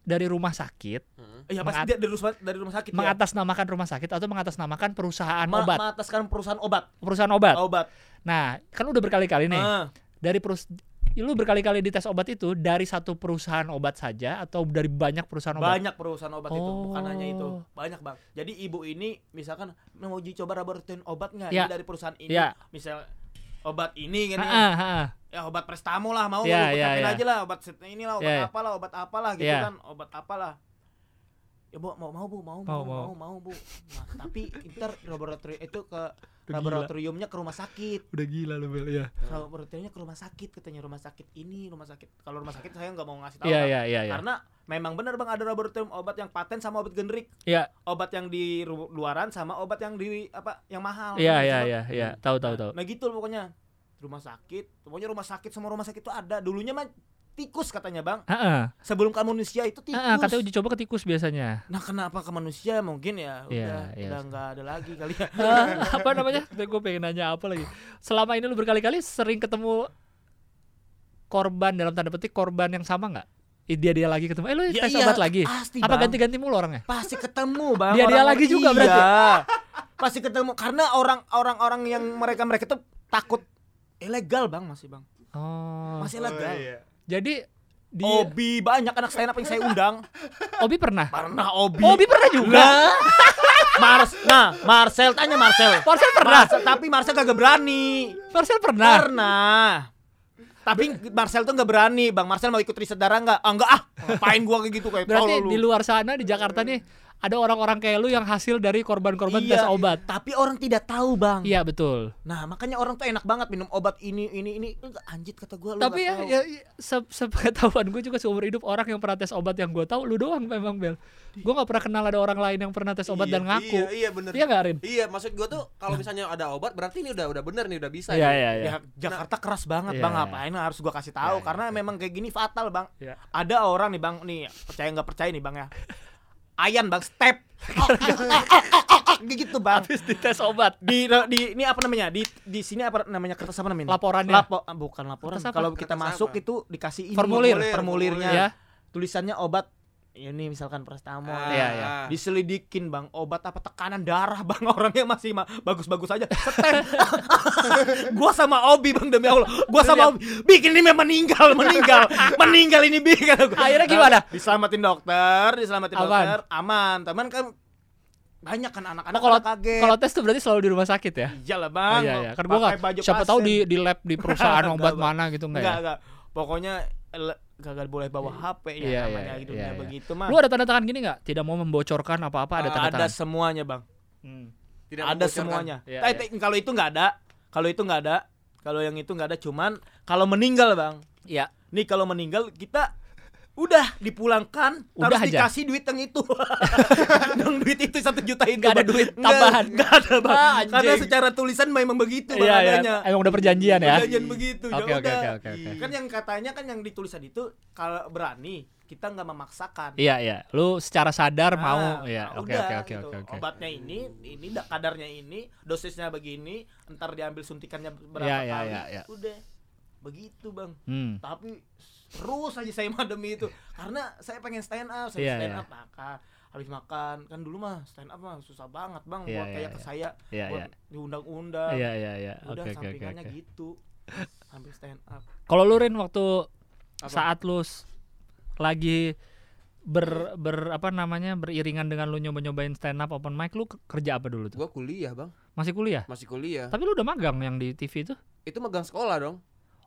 dari rumah sakit ya pasti Mengat- dia dari rumah dari rumah sakit ya mengatasnamakan rumah sakit atau mengatasnamakan perusahaan Ma- obat, mengataskan perusahaan obat perusahaan obat. obat Nah, kan udah berkali-kali nih Ah. dari perus lu berkali-kali dites obat itu dari satu perusahaan obat saja atau dari banyak perusahaan obat? banyak perusahaan obat itu bukan hanya itu Oh. banyak bang jadi ibu ini misalkan mau uji coba laboratorium obat nggak Ya. Ini dari perusahaan ini Ya. misal obat ini kan ya. Ha-ha, ha-ha. ya obat prestamol lah mau Ya, lu ya, pakein ya. aja lah obat set- inilah obat Ya, ya. apalah obat apalah gitu Ya. kan obat apalah ya bu mau mau bu mau Mau, mau mau. mau mau, bu nah, tapi ntar laboratorium itu ke Udah laboratoriumnya ke rumah sakit Udah gila lu Bel ya. laboratoriumnya ke rumah sakit katanya rumah sakit ini rumah sakit kalau rumah sakit saya nggak mau ngasih tahu Iya Bang. iya iya iya. karena memang benar bang ada laboratorium obat yang paten sama obat generik Iya obat yang di luaran sama obat yang di apa yang mahal iya Gitu, iya Bang. iya iya. Tahu tahu Nah, tahu. nah gitu loh pokoknya rumah sakit pokoknya rumah sakit semua rumah sakit itu ada dulunya mah tikus katanya bang Heeh. sebelum ke manusia itu tikus Heeh, katanya uji coba ke tikus biasanya. nah kenapa ke manusia mungkin ya Iya, udah iya. udah nggak ada lagi kali ya Ah, apa namanya? Gue pengen nanya apa lagi. Selama ini lu berkali-kali sering ketemu korban dalam tanda petik korban yang sama nggak? Dia dia lagi ketemu. Eh lu Ya tes iya, obat lagi? pasti, Apa ganti-ganti mulu orangnya? pasti ketemu bang Dia- dia orang- lagi juga iya. berarti? pasti ketemu karena orang orang orang yang mereka mereka tuh takut ilegal bang masih bang Oh. masih ilegal Jadi di Obi banyak anak stand up yang saya undang. Obi pernah. pernah Obi. Obi pernah juga. Mars nah Marcel tanya Marcel. Marcel pernah. Marcel, tapi Marcel kagak berani. Marcel pernah. pernah. Tapi Marcel tuh nggak berani. Bang Marcel mau ikut riset darah nggak? Ah enggak ah. Ngapain gua kayak gitu kayak Berarti di luar sana di Jakarta nih ada orang-orang kayak lu yang hasil dari korban-korban tes Iya, obat. tapi orang tidak tahu bang Iya betul. nah makanya orang tuh enak banget minum obat ini ini ini anjit kata gua lu Tapi ya, tahu. ya, ya se- sepengetahuan gue juga seumur hidup orang yang pernah tes obat yang gue tahu lu doang memang Bel. Gue nggak pernah kenal ada orang lain yang pernah tes obat Iya, dan ngaku. Iya, iya bener. Iya nggak Rin? Iya, maksud gua tuh kalau misalnya ada obat berarti ini udah udah bener nih, udah bisa. Iya iya iya. ya Jakarta keras banget Iya, bang iya. ngapain harus gua kasih tahu Iya, karena memang kayak gini fatal bang Iya. ada orang nih bang nih percaya nggak percaya nih bang ya Ayan bang step gitu bang Habis dites obat. di di ini apa namanya di di sini apa namanya kertas apa namanya Laporannya. Lapo, ah, bukan laporan kalau kita Kertas masuk apa? itu dikasih ini Formulir. Formulir, formulirnya Ya. tulisannya obat ini misalkan paracetamol. Ah, Iya, iya. ah. Diselidikin bang, obat apa tekanan darah bang orangnya masih ma- bagus-bagus aja. Setem. gua sama Obi bang demi Allah. Gua sama Obi bikin ini memang meninggal, meninggal, meninggal ini bikin. Akhirnya gimana? Diselamatin dokter, diselamatin Aman. dokter, aman. Teman kan banyak kan anak-anak Oh, kalau kaget. kalau tes tuh berarti selalu di rumah sakit ya? Iyalah Oh, bang. iya iya. Kan gua siapa tahu pasien. di di lab di perusahaan obat mana gitu enggak enggak, ya? enggak. Pokoknya kagak boleh bawa HP ya Iya, namanya iya, gitu iya, ya iya. begitu mah. Lu ada tanda tangan gini nggak? Tidak mau membocorkan apa-apa ada Ah, tanda ada tangan. semuanya bang. Hmm. Tidak ada semuanya. Iya, iya. te- Kalau itu nggak ada, kalau itu nggak ada, kalau yang itu nggak ada, cuman kalau meninggal bang, Iya. nih kalau meninggal kita udah dipulangkan, Udah harus aja. dikasih duit yang itu, yang duit itu satu juta itu. Nggak ada duit tambahan. Nggak ada bang, Ah, anjing. karena secara tulisan memang begitu bang Iya iya. adanya. Emang udah perjanjian ya? Perjanjian begitu. ya Oke, oke, udah. oke, oke. Kan yang katanya kan yang ditulisan itu kalau berani kita nggak memaksakan. Iya iya. Lu secara sadar Ah, mau iya. nah, Oke oke oke gitu. oke oke. Obatnya ini, ini da- kadarnya ini, dosisnya begini, ntar diambil suntikannya berapa Iya, iya, kali. iya, iya. Udah. Begitu, Bang. Hmm. Tapi terus aja saya mah demi itu. Karena saya pengen stand up, saya Iya, stand iya. up makan habis makan kan dulu mah stand up mah susah banget bang Iya, buat iya, kayak ke iya. saya Iya buat iya. diundang-undang Iya iya iya. udah Oke oke oke. sampingannya oke. gitu sambil stand up Kalau lu Rin waktu Apa? saat lu lagi ber ber apa namanya beriringan dengan lu nyoba-nyobain stand up open mic lu ke- kerja apa dulu tuh? Gua kuliah, Bang. Masih kuliah? Masih kuliah. Tapi lu udah magang yang di TV itu? Itu megang sekolah dong.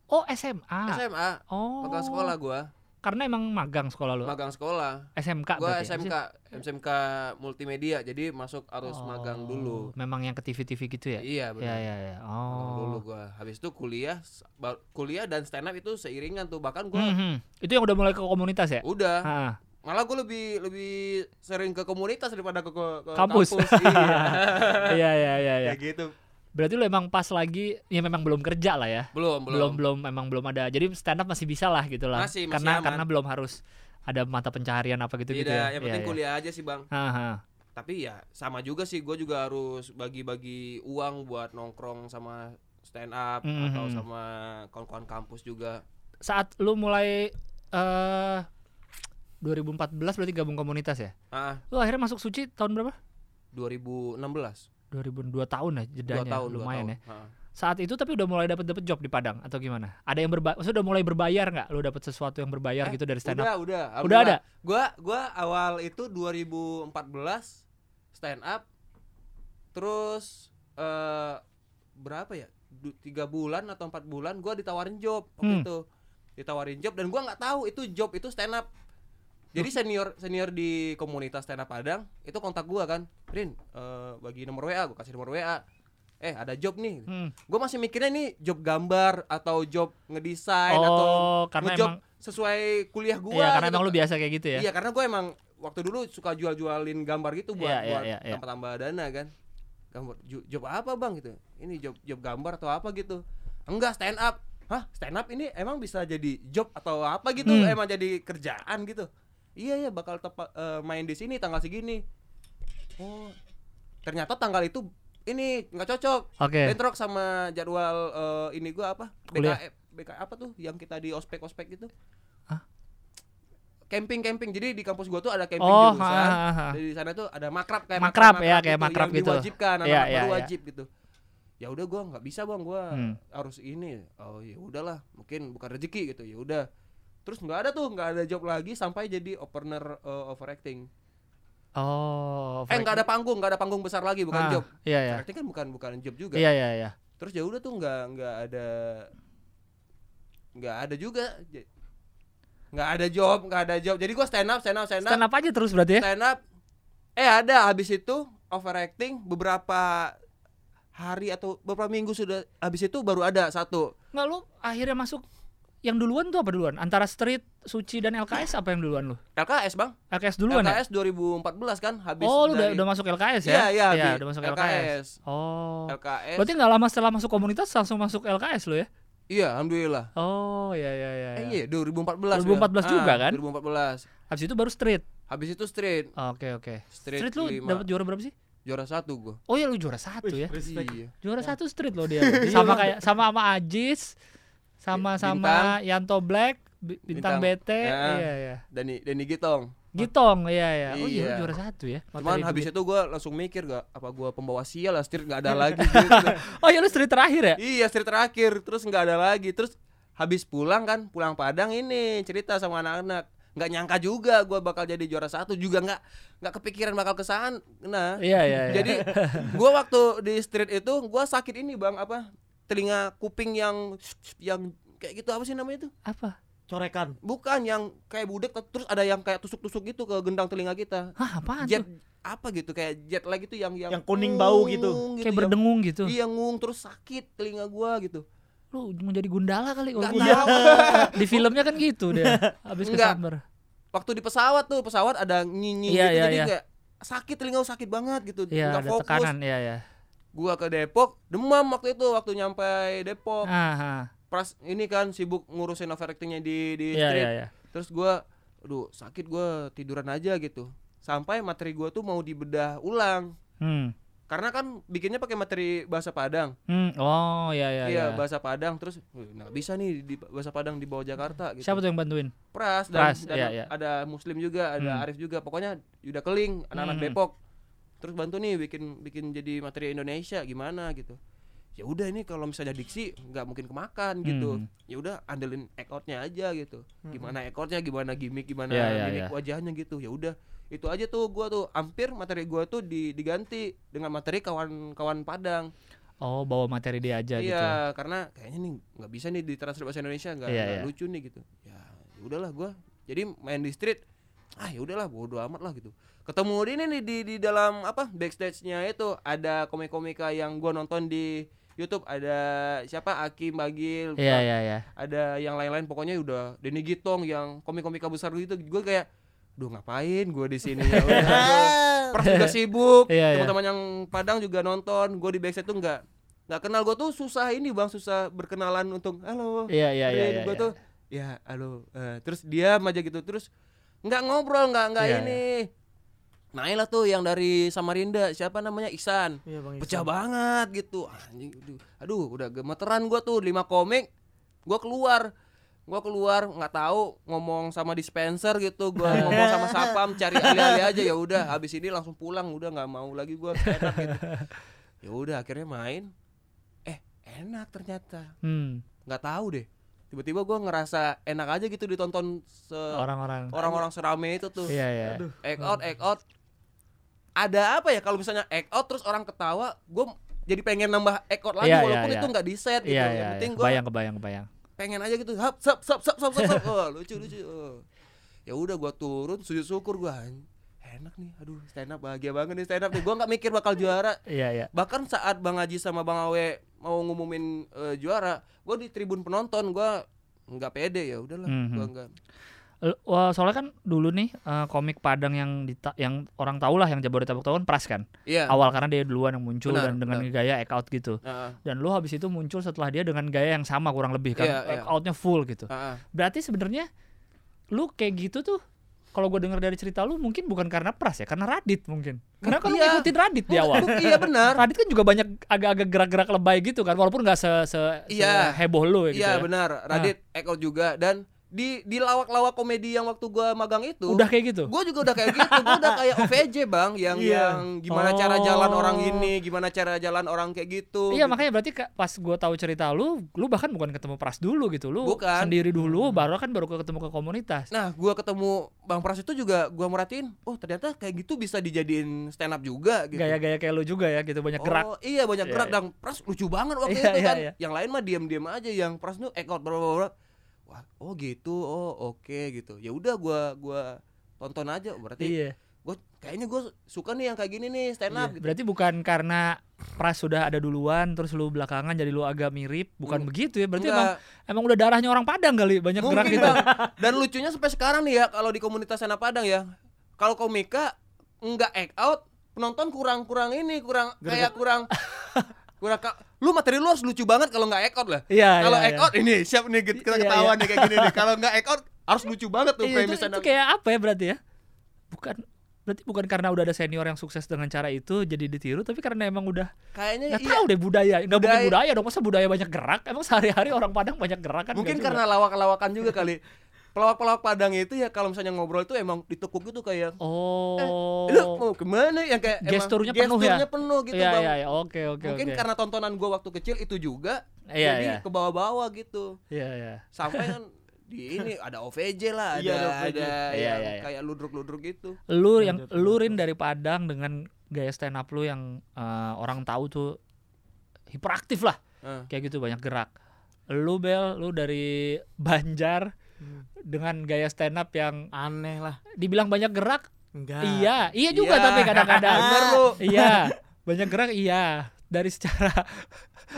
Oh SMA. SMA. Oh. Megang sekolah gua. Karena emang magang sekolah lu. Magang sekolah. SMK Gua berarti ya? SMK, SMK multimedia. Jadi masuk harus Oh, magang dulu. Memang yang ke TV-TV gitu ya? Iya, benar. Iya iya iya. Magang dulu Oh. gua. Habis itu kuliah, kuliah dan stand up itu seiringan tuh. Bahkan gua Mhm. Itu yang udah mulai ke komunitas ya? udah Ah. malah gue lebih lebih sering ke komunitas daripada ke, ke, ke Kampus. iya. Iya iya iya iya. Kayak gitu. Berarti lu emang pas lagi ya memang belum kerja lah ya. Belum, belum belum. belum emang belum ada jadi stand up masih bisa lah gitu lah Masih- masih karena aman. karena belum harus ada mata pencaharian apa gitu gitu ya yang penting iya. kuliah aja sih, Bang. Aha. Tapi ya sama juga sih gue juga harus bagi-bagi uang buat nongkrong sama stand up Mhm. atau sama kawan-kawan kampus juga. saat lu mulai eh 2014 berarti gabung komunitas ya Ah, lu akhirnya masuk suci tahun berapa 2016. 2002 tahun ya Dua jedanya tahun, dua lumayan tahun. ya Ah. saat itu tapi udah mulai dapat dapat job di Padang atau gimana ada yang berba maksudnya udah mulai berbayar nggak lu dapat sesuatu yang berbayar Eh, gitu dari stand up Udah, udah. Udah ada? Gua gua awal itu 2014 stand up. Terus eh berapa ya? Tiga bulan atau empat bulan gua ditawarin job waktu Hmm. itu. Ditawarin job dan gua nggak tahu itu job itu stand up. Jadi senior senior di komunitas stand up Padang itu kontak gua kan, Rin, eh, bagi nomor WA, gua kasih nomor WA. Eh, ada job nih. Hmm. Gue masih mikirnya nih job gambar atau job ngedesain Oh, atau karena ngejob emang- sesuai kuliah gua Iya karena gitu. emang lu biasa kayak gitu ya Iya, karena gue emang waktu dulu suka jual-jualin gambar gitu buat Iya, iya, buat iya, iya. tambah-tambah dana kan. Gambar job apa, Bang gitu. Ini job job gambar atau apa gitu. Enggak, stand up. Hah, stand up ini emang bisa jadi job atau apa gitu? Hmm. Emang jadi kerjaan gitu. Iya, ya bakal tepat eh, main di sini tanggal segini. Oh. Ternyata tanggal itu ini nggak cocok oke bentrok sama jadwal eh, ini gua apa. BKF BK apa tuh yang kita di ospek ospek gitu Hah? camping camping jadi di kampus gua tuh ada camping Oh, jurusan ha, ha, ha. di sana tuh ada makrab kayak Makrab ya, kayak makrab yang gitu. diwajibkan Iya, baru iya, iya. wajib gitu ya udah gua nggak bisa bang gua Hmm. harus ini oh ya udahlah mungkin bukan rezeki gitu ya udah terus nggak ada tuh nggak ada job lagi sampai jadi opener eh, overacting. Oh eh nggak ada panggung nggak ada panggung besar lagi bukan Ah, job. iya iya. Overacting kan bukan bukan job juga. Iya iya iya. Terus ya udah tuh nggak nggak ada nggak ada juga. Nggak ada job nggak ada job. Jadi gua stand up stand up stand up. Stand up aja terus berarti ya? Stand up. Eh ada. Habis itu overacting beberapa hari atau beberapa minggu sudah habis itu baru ada satu. Nggak lu akhirnya masuk yang duluan tuh apa duluan? Antara Street, Suci dan LKS apa yang duluan lu? LKS bang LKS duluan ya? LKS 2014 kan habis Oh, lu udah, dari- udah masuk LKS ya? Iya, iya, Bi. udah masuk LKS. LKS. Oh. LKS Berarti nggak lama setelah masuk komunitas langsung masuk LKS lu ya? iya alhamdulillah Oh, iya iya iya. eh iya. iya 2014 2014 ya. juga Ah, kan? 2014 Habis itu baru Street. habis itu street Oke oke. Street Street lu dapat juara berapa sih? juara satu gua Oh ya lu juara satu ya? iya Juara satu Street lo dia. sama kayak sama sama Ajis, sama sama Bintang. Yanto Black, Bi- Bintang, Bintang. BT, Ya. iya iya. Dani Dani Gitong Gitong, iya ya. Oh iya, Iya. juara satu ya. Cuman materi habis duit. itu gue langsung mikir gak apa gue pembawa sial lah street nggak ada lagi gitu. Oh iya lu street terakhir ya? iya street terakhir terus nggak ada lagi terus habis pulang kan pulang Padang ini cerita sama anak-anak nggak nyangka juga gue bakal jadi juara satu juga nggak nggak kepikiran bakal ke sana nah Iya iya. iya. jadi gue waktu di street itu gue sakit ini bang apa telinga kuping yang yang kayak gitu apa sih namanya itu apa? Corekan. bukan yang kayak budek terus ada yang kayak tusuk-tusuk gitu ke gendang telinga kita Hah, apaan jet tuh? apa gitu kayak jet lag itu yang yang Yang kuning bau gitu. ngung Kayak yang- berdengung gitu. iya ngung terus sakit telinga gua gitu Lu mau jadi gundala kali nggak kalau tahu Di filmnya kan gitu dia. Habis kesambar. waktu di pesawat tuh pesawat ada nyinyi Iya, gitu iya, jadi iya. kayak sakit telinga sakit banget gitu Iya, nggak ada fokus tekanan, iya ya. Gua ke Depok demam waktu itu waktu nyampe Depok Ah, pras ini kan sibuk ngurusin overactingnya di di Iya street iya iya. terus gua aduh sakit gua tiduran aja gitu sampai materi gua tuh mau dibedah ulang Hmm. karena kan bikinnya pakai materi bahasa Padang Hmm. Oh iya iya. iya bahasa Padang terus "Wih, nggak bisa nih di bahasa Padang di bawah Jakarta gitu Siapa tuh yang bantuin? Pras dan, Pras, dan iya, iya. ada Muslim juga ada Hmm. Arif juga pokoknya udah keling anak-anak Hmm. Depok terus bantu nih bikin bikin jadi materi Indonesia gimana gitu. Ya udah ini kalau misalnya diksi nggak mungkin kemakan gitu. Hmm. ya udah andelin outnya aja gitu. Gimana act outnya gimana gimmick gimana Iya, iya, mimik iya. wajahnya gitu. Ya udah itu aja tuh gua tuh. Hampir materi gua tuh di- diganti dengan materi kawan-kawan Padang. Oh, bawa materi dia aja gitu. iya karena kayaknya nih nggak bisa nih ditranslate bahasa Indonesia nggak Iya, nggak iya. lucu nih gitu. Ya ya udahlah gua. Jadi main di street ah ya udahlah bodo amat lah gitu. Ketemu ini nih di di dalam apa backstage-nya itu ada komik-komika yang gua nonton di YouTube. Ada siapa? Aki Bagil Iya iya iya. ada yang lain-lain pokoknya udah Denny Gitong yang komik-komika besar gitu. Gue kayak duh ngapain gue di sini? Ya Pras juga sibuk. Iya, iya. teman-teman yang Padang juga nonton. Gue di backstage tuh nggak nggak kenal. Gue tuh susah ini bang susah berkenalan untuk halo Iya iya iya. iya, gue iya. tuh ya halo Eh, terus diam aja gitu. Terus nggak ngobrol nggak nggak Iya, ini. Nah lah tuh yang dari Samarinda. Siapa namanya? Iksan. Iya Bang. pecah banget gitu. Anjing aduh, aduh udah gemeteran gua tuh. Lima komik gua keluar. Gua keluar nggak tahu ngomong sama dispenser gitu. Gua ngomong sama sapam cari alih-alih aja. Ya udah habis ini langsung pulang. Udah nggak mau lagi gua enak gitu. Ya udah akhirnya main. Eh enak ternyata. Hmm. nggak tahu deh tiba-tiba gua ngerasa enak aja gitu ditonton se Orang-orang. orang-orang serame itu tuh Iya iya. act out act out ada apa ya kalau misalnya act out terus orang ketawa gue jadi pengen nambah act out lagi Iya, iya, walaupun iya. itu nggak di set gitu Iya yang iya. penting iya. gue Kebayang kebayang kebayang. pengen aja gitu hap sap sap sap sap sap, sap. oh, lucu lucu oh. ya udah gue turun sujud syukur gue enak nih aduh stand up bahagia banget nih stand up nih gue nggak mikir bakal juara Iya iya. bahkan saat bang Haji sama bang Awe mau ngumumin eh, juara gue di tribun penonton gue nggak pede ya udahlah Mhm. gue nggak Wah, soalnya kan dulu nih eh, komik Padang yang dita- yang orang tahu lah yang Jabodetabek tahu kan Pras kan. iya Awal karena dia duluan yang muncul Benar, dan dengan gaya act out gitu. Heeh, Dan lu habis itu muncul setelah dia dengan gaya yang sama kurang lebih kan. Iya, act outnya full gitu. heeh. Berarti sebenarnya lu kayak gitu tuh kalau gue dengar dari cerita lu mungkin bukan karena Pras ya, karena Radit mungkin. Karena kalau Iya. ngikutin Radit di awal. iya benar Radit kan juga banyak agak-agak gerak-gerak lebay gitu kan, walaupun nggak se, se, Iya. heboh lu ya gitu. Iya ya. benar, Radit Eko juga dan di di lawak-lawak komedi yang waktu gua magang itu Udah kayak gitu. Gue juga udah kayak gitu, gue udah kayak OVJ bang, yang Iya. yang gimana cara jalan Oh. orang ini, gimana cara jalan orang kayak gitu. Iya makanya berarti pas gua tahu cerita lu, lu bahkan bukan ketemu Pras dulu gitu, lu Bukan. sendiri dulu, baru kan baru ketemu ke komunitas. Nah, gue ketemu Bang Pras itu juga gue merhatiin, oh ternyata kayak gitu bisa dijadiin stand up juga gitu. Gaya-gaya kayak lu juga ya gitu banyak oh, gerak. iya banyak Iya, gerak iya. dan Pras lucu banget waktu Iya, itu iya, kan. iya. Yang lain mah diam-diam aja, yang Pras tuh ekor bla Wah, oh gitu, oh oke gitu. Ya udah gua gua tonton aja berarti Iya. gue kayaknya gue suka nih yang kayak gini nih stand up gitu. Berarti bukan karena Pras sudah ada duluan terus lu belakangan jadi lu agak mirip, bukan Hmm. begitu ya. Berarti emang Enggak, emang udah darahnya orang Padang kali, banyak gerak mungkin gitu. Bang. Dan lucunya sampai sekarang nih ya kalau di komunitas stand up Padang ya. Kalau komika nggak act out, penonton kurang-kurang ini, kurang kayak kurang kurang lu materi lu harus lucu banget kalau nggak out lah. Iya, kalau iya, act iya. ini siap nih kita Iya, ketawa iya. nih kayak gini nih. Kalau nggak out harus lucu banget tuh Iya, itu, itu kayak apa ya berarti ya? Bukan berarti bukan karena udah ada senior yang sukses dengan cara itu jadi ditiru, tapi karena emang udah Kayaknya nggak iya. tahu deh budaya, nggak mungkin Budaya- budaya dong, masa budaya banyak gerak? Emang sehari-hari orang Padang banyak gerak kan? Mungkin karena lawak-lawakan juga kali. Pelawak-pelawak Padang itu ya kalau misalnya ngobrol itu emang ditekuk gitu kayak Oh. lu mau ke mana yang kayak emang Gesturnya penuh ya? gesturnya penuh gitu Iya bang iya iya, oke oke mungkin oke. karena tontonan gue waktu kecil itu juga Iya, jadi iya. ke bawah-bawah gitu Iya iya. sampai kan di ini ada OVJ lah ada Iya, ada ada, OVJ. Iya, yang iya, iya. kayak ludruk-ludruk gitu Lu yang Lanjut, lu lanjut. Rin dari Padang dengan gaya stand up lu yang eh, orang tahu tuh hiperaktif lah. Eh. Kayak gitu banyak gerak. Lu Bel, lu dari Banjar Hmm. dengan gaya stand up yang Aneh lah. dibilang banyak gerak. Enggak. Iya, iya juga Iya. tapi kadang-kadang. Bener lu. Iya, banyak gerak iya. Dari secara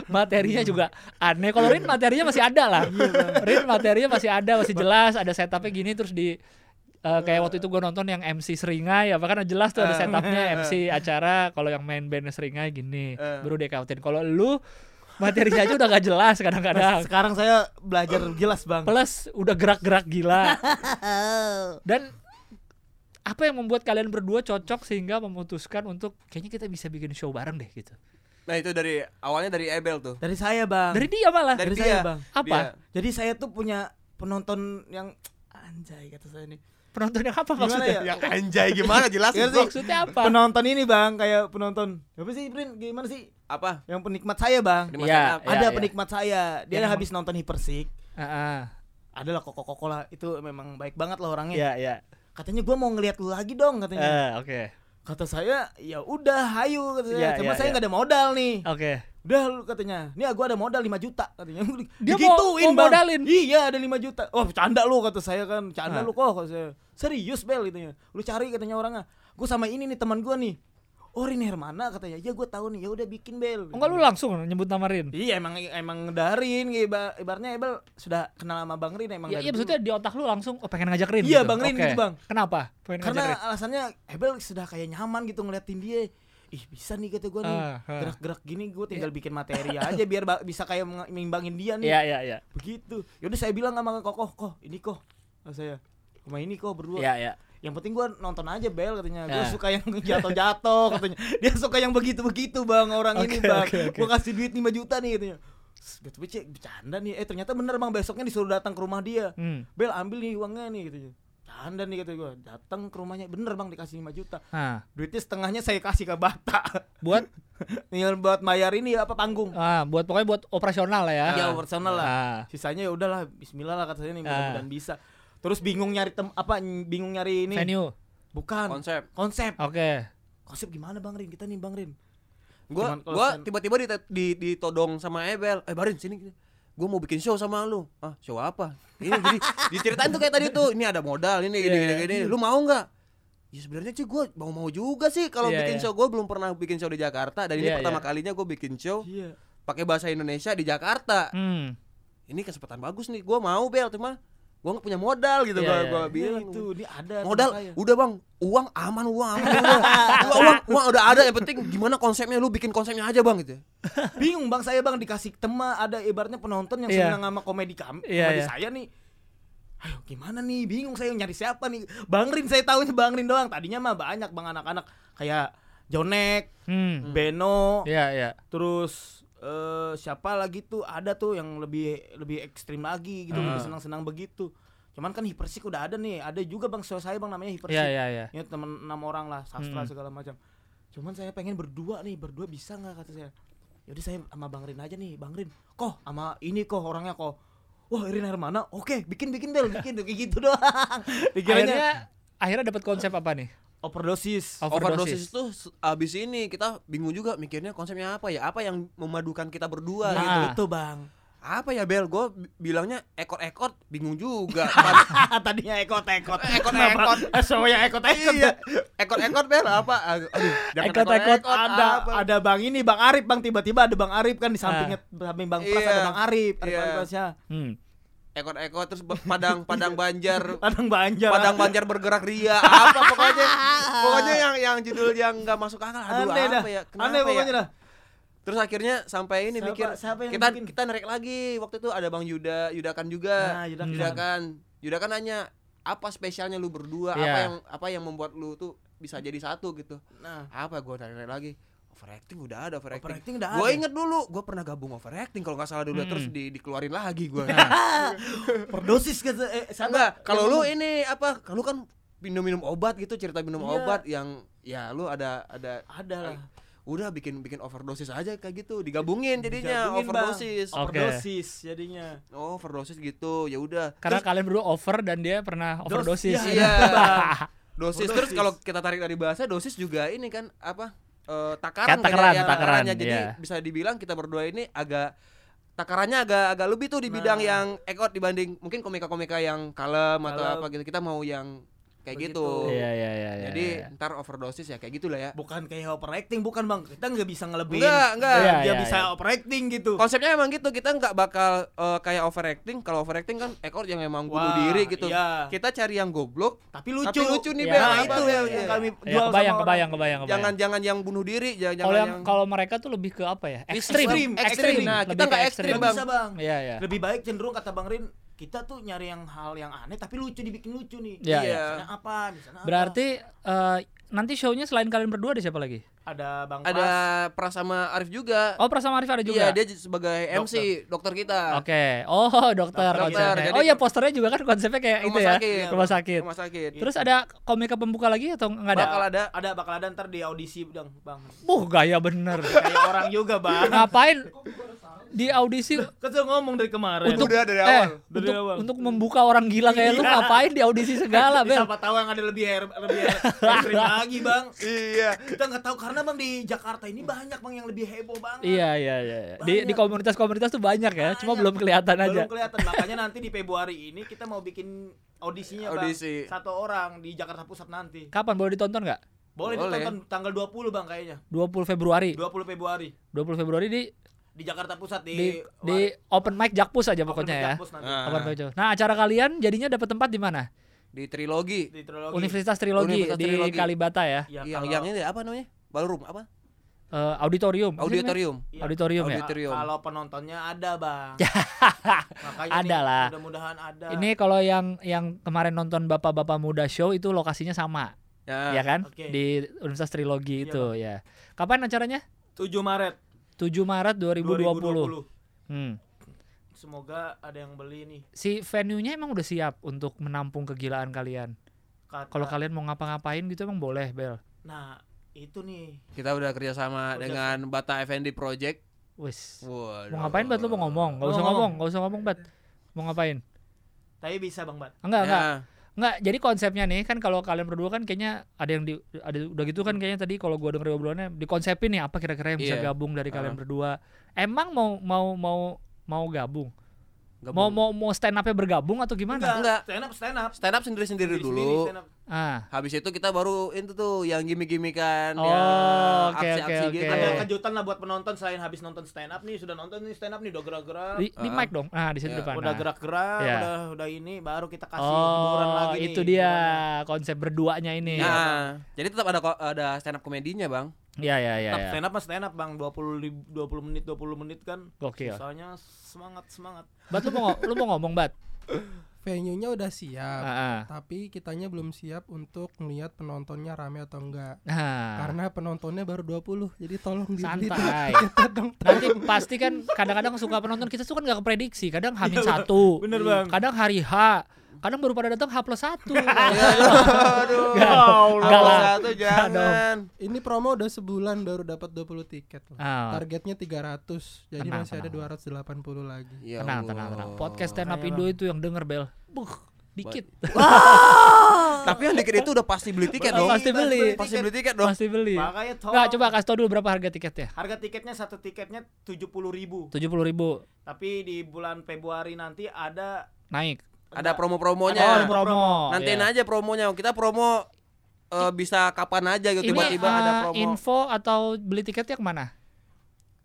materinya juga aneh. Kalau Rin materinya masih ada lah. Rin materinya masih ada, masih jelas. Ada setupnya gini terus di eh, kayak waktu itu gue nonton yang MC Seringai ya bahkan jelas tuh ada Eh. setupnya MC acara kalau yang main band Seringai gini Eh. baru dia kautin kalau lu materinya aja udah gak jelas kadang-kadang Sekarang saya belajar jelas, Bang. plus udah gerak-gerak gila dan apa yang membuat kalian berdua cocok sehingga memutuskan untuk kayaknya kita bisa bikin show bareng deh gitu nah itu dari awalnya dari Ebel tuh Dari saya, Bang. dari dia malah dari, dari dia saya, Bang. Apa? Dia. Jadi saya tuh punya penonton yang anjay kata saya nih. penontonnya apa Gimana maksudnya ya? yang anjay gimana jelas bro. maksudnya apa Penonton ini, Bang, kayak penonton. Apa sih, Prin? Gimana sih? Apa Yang penikmat saya, Bang. Iya. stand up. Ada iya. penikmat saya. Dia Yang habis nonton Hipersik. Heeh. Adalah koko-koko lah. Itu memang baik banget lah orangnya. Iya, iya. Katanya gua mau ngeliat lu lagi dong katanya. Eh, oke. Kata saya, ya udah, hayu kata saya. Iya, Cuma iya, saya nggak ada modal nih. Oke. Udah lu katanya. Nih gua ada modal 5 juta katanya. Dia mau- Digituin, mau Bang. modalin? Iya, ada 5 juta. Oh, bercanda lu kata saya kan. Bercanda Ah. lu kok kata saya. Serius Bel katanya. Lu cari katanya orangnya. Gua sama ini nih teman gua nih. Oh, Rin Hermana katanya. Ya gua tahu nih. Ya udah bikin Bel. Oh, enggak lu langsung nyebut nama Rin? Iya emang emang ngedarin iba, ibaratnya Ebel sudah kenal sama Bang Rin emang Ya, iya maksudnya di otak lu langsung oh pengen ngajak Rin Iya, gitu. Bang Rin Oke. gitu, Bang. Kenapa? Pengen karena ngajak Rin. alasannya Ebel sudah kayak nyaman gitu ngeliatin dia ih bisa nih kata gue nih Ah, ah. gerak-gerak gini gue tinggal bikin materi aja biar bisa kayak meng- mengimbangin dia nih Iya, iya, iya. begitu yaudah saya bilang sama kokoh koh ini koh kata saya rumah ini kok berdua Iya, iya. Yang penting gue nonton aja Bel katanya. Gue Ya. suka yang jatuh-jatuh katanya. Dia suka yang begitu-begitu bang orang ini Oke, bang. oke, oke. gue kasih duit 5 juta nih katanya. Betul betul bercanda nih. Eh ternyata bener bang. Besoknya disuruh datang ke rumah dia. Hmm. Bel ambil nih uangnya nih katanya. Bercanda nih kata gue datang ke rumahnya. Bener bang dikasih 5 juta. Nah, duitnya setengahnya saya kasih ke Bata. Buat? Tinggal buat bayar ini apa panggung. Ah, buat pokoknya buat operasional lah ya. ya lah. Ah. sisanya ya udahlah Bismillah lah kata saya nih Ah. mudah-mudahan bisa terus bingung nyari tem apa bingung nyari ini. Venue. bukan. Konsep. Konsep. Oke. konsep gimana bang Rin? Kita nih bang Rin. Gua gua tiba-tiba di, di ditodong sama Ebel. Eh Barin sini gua mau bikin show sama lu. Ah show apa? Ini jadi diceritain tuh kayak tadi tuh. Ini ada modal ini gini Iya, gini, iya. gini lu mau nggak? Ya sebenarnya sih gua mau mau juga sih kalau Iya, bikin iya. show. Gua belum pernah bikin show di Jakarta. Dan ini Iya, pertama iya. kalinya gua bikin show iya. pakai bahasa Indonesia di Jakarta. Hmm. ini kesempatan bagus nih. Gua mau Bel. Cuma gua nggak punya modal gitu Iya, gua gua Iya, bilang itu ini ada modal saya. udah bang uang aman uang aman udah. uang, uang uang udah ada yang penting gimana konsepnya lu bikin konsepnya aja bang gitu bingung bang saya bang dikasih tema ada ibaratnya penonton yang Iya. senang sama komedi kami Iya, komedi iya. saya nih ayo gimana nih bingung saya nyari siapa nih bang Rin saya tahunya bang Rin doang tadinya mah banyak bang anak-anak kayak Jonek Hmm. Beno Iya, iya. terus eh siapa lagi tuh? Ada tuh yang lebih lebih ekstrim lagi gitu Hmm. lebih senang-senang begitu. Cuman kan hipersik udah ada nih. Ada juga bang saya bang namanya hipersik. Iya, iya, iya. ya teman enam orang lah sastra Hmm. segala macam. Cuman saya pengen berdua nih berdua bisa nggak kata saya. Yaudah saya sama bang Rin aja nih. Bang Rin kok sama ini kok orangnya kok wah Rin Hermana oke bikin bikin bel bikin. Kayak gitu doang. Dikiranya Akhirnya akhirnya dapat konsep apa nih? Overdosis overdosis tuh s- abis ini kita bingung juga mikirnya konsepnya apa ya apa yang memadukan kita berdua Nah. gitu itu bang apa ya Bel gue bilangnya ekor-ekor bingung juga tadinya Ekot-ekot. show yang ekot ekot iya ekor-ekor Bel apa aduh jangan Ekot-ekot. ada apa? ada bang ini bang Arif bang tiba-tiba ada bang Arif kan di sampingnya samping bang Pras Iya. ada bang Arif Arif Iya. Arifasya Hmm. Ekor-ekor terus padang padang banjar. Padang banjar. Padang banjar bergerak ria apa pokoknya. Pokoknya yang yang judul yang nggak masuk akal aduh aneh dah. apa ya kenapa aneh pokoknya ya dah. Terus akhirnya sampai ini Siapa- mikir siapa yang kita bikin? kita narik lagi. Waktu itu ada bang Yuda Yudakan juga. Nah Yudakan. Yudakan Yudakan nanya apa spesialnya lu berdua? Apa Iya. yang apa yang membuat lu tuh bisa jadi satu gitu? Nah. Apa? Gua narik lagi overacting udah ada overacting. Overacting udah Gue ada. inget dulu, gue pernah gabung overacting kalau nggak salah dulu Hmm. terus di, dikeluarin lagi gue. Perdosis kata eh sama Enggak, kalau lu ini apa? Kalau lu kan minum-minum obat gitu, cerita minum Iya. obat yang ya lu ada ada ada lah. udah bikin bikin overdosis aja kayak gitu, digabungin jadinya Digabungin, Bang. overdosis. Oke. Overdosis jadinya. Oh, overdosis gitu. Ya udah. Karena kalian berdua over dan dia pernah overdosis. ya, Iya. Bang. Dosis Overdosis. terus kalau kita tarik dari bahasa dosis juga ini kan apa? Eh, Kayak takaran takaran, kayaknya, ya, takaran, Jadi iya. bisa dibilang kita berdua ini agak takarannya agak agak lebih tuh di bidang Nah. yang ekot dibanding mungkin komika-komika yang kalem atau Kalem. apa gitu. Kita mau yang kayak Begitu. gitu. Iya, iya, iya, iya, Jadi iya. ntar overdosis ya kayak gitulah ya. Bukan kayak overacting bukan bang. Kita nggak bisa ngelebihin. Enggak, enggak. Iya, Dia iya, bisa iya. overacting gitu. Konsepnya emang gitu, kita nggak bakal eh, kayak overacting. Kalau overacting kan ekor yang emang bunuh diri gitu. iya. Kita cari yang goblok, Tapi lucu. tapi lucu nih Iya, Bel. Nah, iya, itu yang, Iya. yang kami Ya, jual kebayang, sama orang. kebayang, kebayang, kebayang. Jangan jangan yang bunuh diri, jangan Kalau jangan yang yang kalau mereka tuh lebih ke apa ya? Ekstrim. Ekstrim. ekstrim. Nah, kita nggak ekstrim. Nggak Bang. bisa bang. Iya, iya. Lebih baik cenderung kata bang Rin. Kita tuh nyari yang hal yang aneh tapi lucu dibikin lucu nih. Iya, iya. Di sana apa? Di sana apa? Berarti eh, nanti show-nya selain kalian berdua ada siapa lagi? ada bang ada. Pras sama Arif juga. Oh, Pras sama Arif ada juga. Iya, dia sebagai MC dokter kita. Oke. Oh, dokter, Dokter, konsepnya. jadi- oh iya, posternya juga kan konsepnya kayak Rumah itu ya. sakit. Rumah sakit. Rumah sakit. Terus ada komika pembuka lagi atau enggak ada? Bakal ada Ada bakal ada ntar di audisi bang. Bang. Uh, gaya bener. Kayak orang juga bang. Ngapain di audisi Kan ngomong dari kemarin. untuk Udah dari eh, awal. Dari untuk, awal. untuk membuka orang gila kayak lu ngapain di audisi segala, Bel? Siapa tahu yang ada lebih her- lebih her- ekstrim lagi bang. Iya. Kita nggak tahu karena bang di Jakarta ini banyak bang yang lebih heboh banget. Iya, iya, iya. iya. Di di komunitas-komunitas tuh banyak ya, cuma Banyak. belum kelihatan aja. Belum kelihatan makanya nanti di Februari ini kita mau bikin audisinya bang. Audisi. Satu orang di Jakarta Pusat nanti. Kapan boleh ditonton nggak? Boleh, Boleh. ditonton tanggal 20 bang kayaknya. 20 Februari. 20 Februari 20 Februari di di Jakarta Pusat di di di open mic Jakpus aja pokoknya ya. Jakpus nanti. Ah. Open mic Jakpus. Nah, acara kalian jadinya dapat tempat di mana? Di trilogi. Di trilogi. Universitas Trilogi Universitas di Trilogi. Kalibata ya. Ya, yang yang ini apa namanya? Ballroom apa? Eh, auditorium. Auditorium. Iya. Auditorium ya. Auditorium. Kalau penontonnya ada bang. Makanya Ada nih, lah. Mudah-mudahan ada. Ini kalau yang yang kemarin nonton Bapak-bapak Muda show itu lokasinya sama, Ya. ya kan? oke. Di Universitas Trilogi Iya, itu ya. Kapan acaranya? 7 Maret 7 Maret 2020. 2020. Hmm. Semoga ada yang beli nih. Si venue-nya emang udah siap untuk menampung kegilaan kalian. Kata- Kalau kalian mau ngapa-ngapain gitu emang boleh, Bel. Nah, itu nih. Kita udah kerjasama Kerja- dengan Bata Effendi Project. Waduh. Mau ngapain, Bat? Lu mau ngomong? Gak usah ngomong. gak usah ngomong, Bat. Mau ngapain? Tapi bisa Bang Bat. Enggak, enggak. Ya. Enggak, jadi konsepnya nih kan kalau kalian berdua kan kayaknya ada yang di ada udah gitu kan kayaknya tadi kalau gua denger obrolannya dikonsepin nih apa kira-kira yang bisa Iya. gabung dari kalian Ah. berdua. Emang mau mau mau mau gabung? Gabung. Mau mau mau stand up-nya bergabung atau gimana? Enggak. Stand up, stand up. stand up sendiri-sendiri dulu. stand up. Ah. Habis itu kita baru itu tuh yang gimmick-gimmickan Oh, yang oke, aksi-aksi oke, gitu. oke. Ada kejutan lah buat penonton selain habis nonton stand up nih, sudah nonton nih stand up nih udah gerak-gerak. Di, di Ah. mic dong. Ah, di situ Ya, depan. Udah Nah. gerak-gerak, Iya. udah udah ini baru kita kasih hiburan Oh, lagi nih. itu dia hiburannya. konsep berduanya ini. Nah, jadi tetap ada ada stand up komedinya, Bang. Iya, iya, iya. Ya. stand up mah stand up Bang, 20 li- 20 menit 20 menit kan. Gokil. Sisanya semangat semangat. Bat lu mau lu mau ngomong, Bat? venue-nya udah siap. Ah, ah. Tapi kitanya belum siap untuk melihat penontonnya rame atau enggak. Nah. Karena penontonnya baru 20. Jadi tolong Santai. kita dong. Nanti pasti kan kadang-kadang suka penonton kita tuh kan nggak keprediksi. Kadang hamin satu, Bener Bang. kadang hari H, kadang baru pada datang H plus satu. Aduh. Lah. Satu jangan. Ini promo udah sebulan baru dapat 20 tiket loh. Ah. Targetnya 300. Jadi Tenang, masih ada tenang. 280 lagi. Ya tenang, Allah. tenang, tenang. Podcast stand up Indo itu yang denger bel, buh, dikit, Tapi yang dikit itu udah pasti beli tiket dong. Pasti beli. Pasti beli tiket dong. pasti beli. Makanya tolong. Nggak, coba kasih tau dulu berapa harga tiketnya. Harga tiketnya satu tiketnya 70.000 ribu Tujuh puluh ribu Tapi di bulan Februari nanti ada naik. Ada Oh, promo-promonya. ada promo. Nantiin Iya. aja promonya. Kita promo eh, bisa kapan aja gitu tiba-tiba ada eh, promo. info atau beli tiketnya ke mana?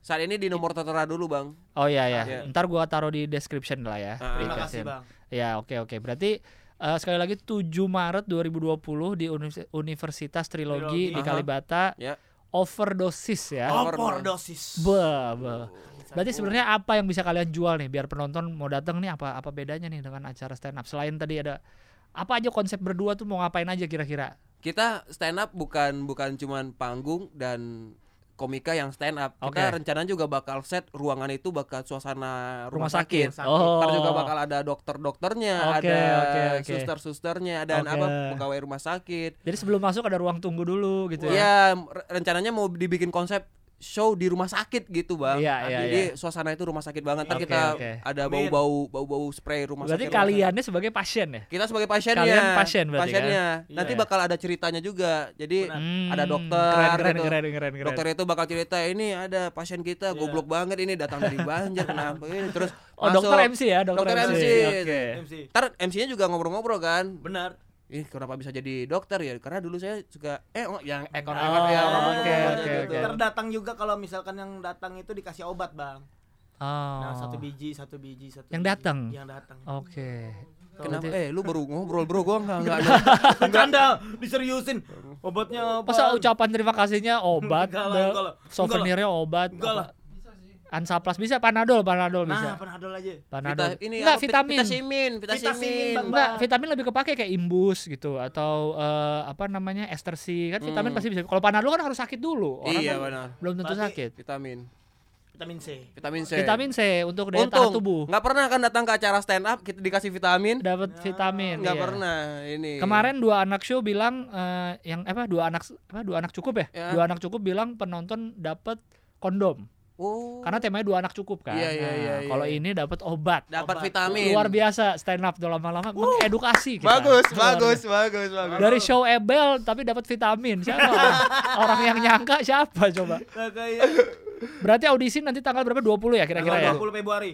Saat ini di nomor tertera dulu, Bang. Oh iya ya, Iya. ntar gua taruh di description lah ya. Ah, di Terima kasih. Bang. Ya oke oke berarti eh, sekali lagi 7 Maret 2020 di Univers- Universitas Trilogi, Trilogi. di. Kalibata Ya. overdosis ya. Overdosis. Bah, bah. Berarti sebenarnya apa yang bisa kalian jual nih biar penonton mau datang nih apa apa bedanya nih dengan acara stand up selain tadi ada apa aja konsep berdua tuh mau ngapain aja kira-kira? Kita stand up bukan bukan cuman panggung dan komika yang stand up. Oke. Kita rencana juga bakal set ruangan itu bakal suasana rumah, Rumah sakit. sakit. Oh. Ntar juga bakal ada dokter-dokternya, Oke, ada oke, oke. suster-susternya, dan Oke. apa pegawai rumah sakit. Jadi sebelum masuk ada ruang tunggu dulu gitu ya. Iya, re- rencananya mau dibikin konsep show di rumah sakit gitu, Bang. Iya, iya, Jadi iya. suasana itu rumah sakit banget. Ntar Oke, kita oke. ada bau-bau bau-bau spray rumah Berarti sakit. sakit. kaliannya sebagai pasien ya? Kita sebagai pasiennya. Kalian pasien berarti pasiennya. kan? Nanti Iya. bakal ada ceritanya juga. Jadi Benar. ada Hmm, dokter keren keren, gitu. keren keren keren. Dokter itu bakal cerita ini ada pasien kita Iya. goblok banget ini datang dari Banjar kenapa ini terus Oh, dokter. MC ya, dokter, Dokter MC. Oke. MC. Ntar MC-nya juga ngobrol-ngobrol kan. Benar. Ih, kenapa bisa jadi dokter ya? Karena dulu saya suka eh oh, yang ekor Oh, ya ngomong oke, ngomong oke, gitu. oke. Ntar datang juga kalau misalkan yang datang itu dikasih obat, Bang. Oh. Nah, satu biji, satu biji, satu Yang datang? Yang datang. Oke. Kenapa? Berarti- Eh, lu baru ngobrol, Bro. Gua enggak enggak Bercanda, diseriusin. Obatnya apa? Masa ucapan terima kasihnya obat, Enggak lah, enggak lah. souvenirnya obat, Enggak lah. Apa- Ansaplas bisa, Panadol, Panadol bisa. Nah, panadol aja. Panadol. Vita- ini Enggak, vitamin. Vitamin, Vitamin, vitamin. Enggak, vitamin lebih kepake kayak imbus gitu atau eh, apa namanya estersi kan vitamin Hmm. pasti bisa. Kalau Panadol kan harus sakit dulu. Orang Iya, kan benar. belum tentu Berarti- sakit. Vitamin. Vitamin C. Vitamin C. Vitamin C untuk daya tahan tubuh. nggak pernah kan datang ke acara stand up kita dikasih vitamin. Dapat vitamin. Nggak iya. pernah ini. Kemarin dua anak show bilang eh, yang apa dua anak apa dua anak cukup ya? Ya. Dua anak cukup bilang penonton dapat kondom. Oh. Karena temanya dua anak cukup kan. Iya, iya, Nah, iya, iya. Kalau ini dapat obat. dapat vitamin. Luar biasa stand up tuh lama-lama mengedukasi kita. Bagus, Luar bagus, biasa. bagus, bagus. Dari show Ebel tapi dapat vitamin. Siapa? orang? orang yang nyangka siapa coba? Kayak Berarti audisi nanti tanggal berapa? 20 ya kira-kira ya? tanggal 20 Februari.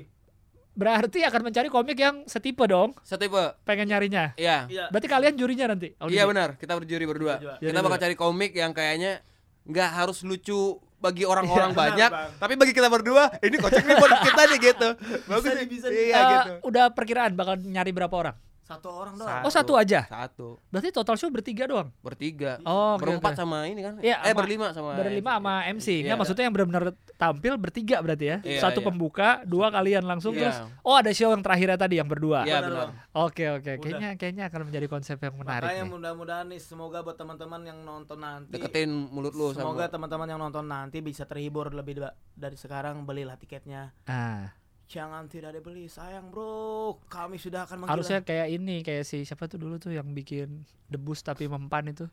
Berarti akan mencari komik yang setipe dong. Setipe. Pengen nyarinya. Iya. Iya. Berarti kalian jurinya nanti. audisi? Iya benar, kita berjuri berdua. Berdua. Kita Juri bakal cari komik yang kayaknya nggak harus lucu bagi orang-orang Iya, banyak, benar, Bang. tapi bagi kita berdua ini kocak nih buat kita nih gitu. Bagus nih, nih. bisa. Iya Eh, gitu. Udah perkiraan bakal nyari berapa orang? Satu orang doang. Oh satu aja. Satu, Berarti total show bertiga doang. bertiga, Oh, berempat oke. sama ini kan? Iya, eh sama- berlima sama. Berlima sama MC. Iya. Nggak, maksudnya yang benar-benar tampil bertiga berarti ya. Iya, Satu iya. pembuka, dua kalian langsung Iya. terus. Oh ada show yang terakhirnya tadi yang berdua. Iya Benar. Oke oke. Udah. Kayaknya kayaknya akan menjadi konsep yang menarik Makanya mudah-mudahan nih semoga buat teman-teman yang nonton nanti Deketin mulut lu Semoga sama. teman-teman yang nonton nanti bisa terhibur lebih da- dari sekarang belilah tiketnya. Ah, Jangan tidak dibeli, sayang bro. Kami sudah akan menghilang. harusnya kayak ini kayak si siapa tuh dulu tuh yang bikin debus tapi mempan itu.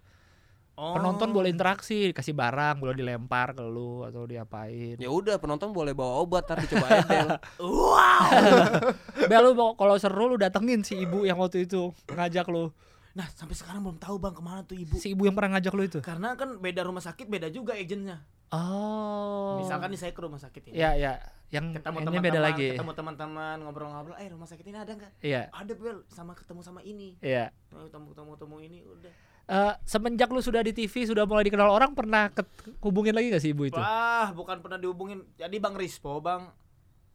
Oh. Penonton boleh interaksi, kasih barang, boleh dilempar ke lu atau diapain. Ya udah penonton boleh bawa obat ntar dicoba edel. Wow. Bel lu kalau seru lu datengin si ibu yang waktu itu ngajak lu. Nah sampai sekarang belum tahu bang ke mana tuh ibu. Si ibu yang pernah ngajak lu itu. Karena kan beda rumah sakit beda juga agentnya. Oh. Misalkan nih saya ke rumah sakit ini. Ya ya, yang Ketemu ini teman-teman, beda lagi. ketemu teman-teman ngobrol-ngobrol. Eh rumah sakit ini ada nggak? Iya, Ada bel, sama ketemu sama ini. iya. Ketemu ketemu ketemu ini udah. Eh, semenjak lu sudah di TV sudah mulai dikenal orang pernah hubungin lagi gak sih ibu itu? Wah, bukan pernah dihubungin. Jadi Bang Rispo, Bang,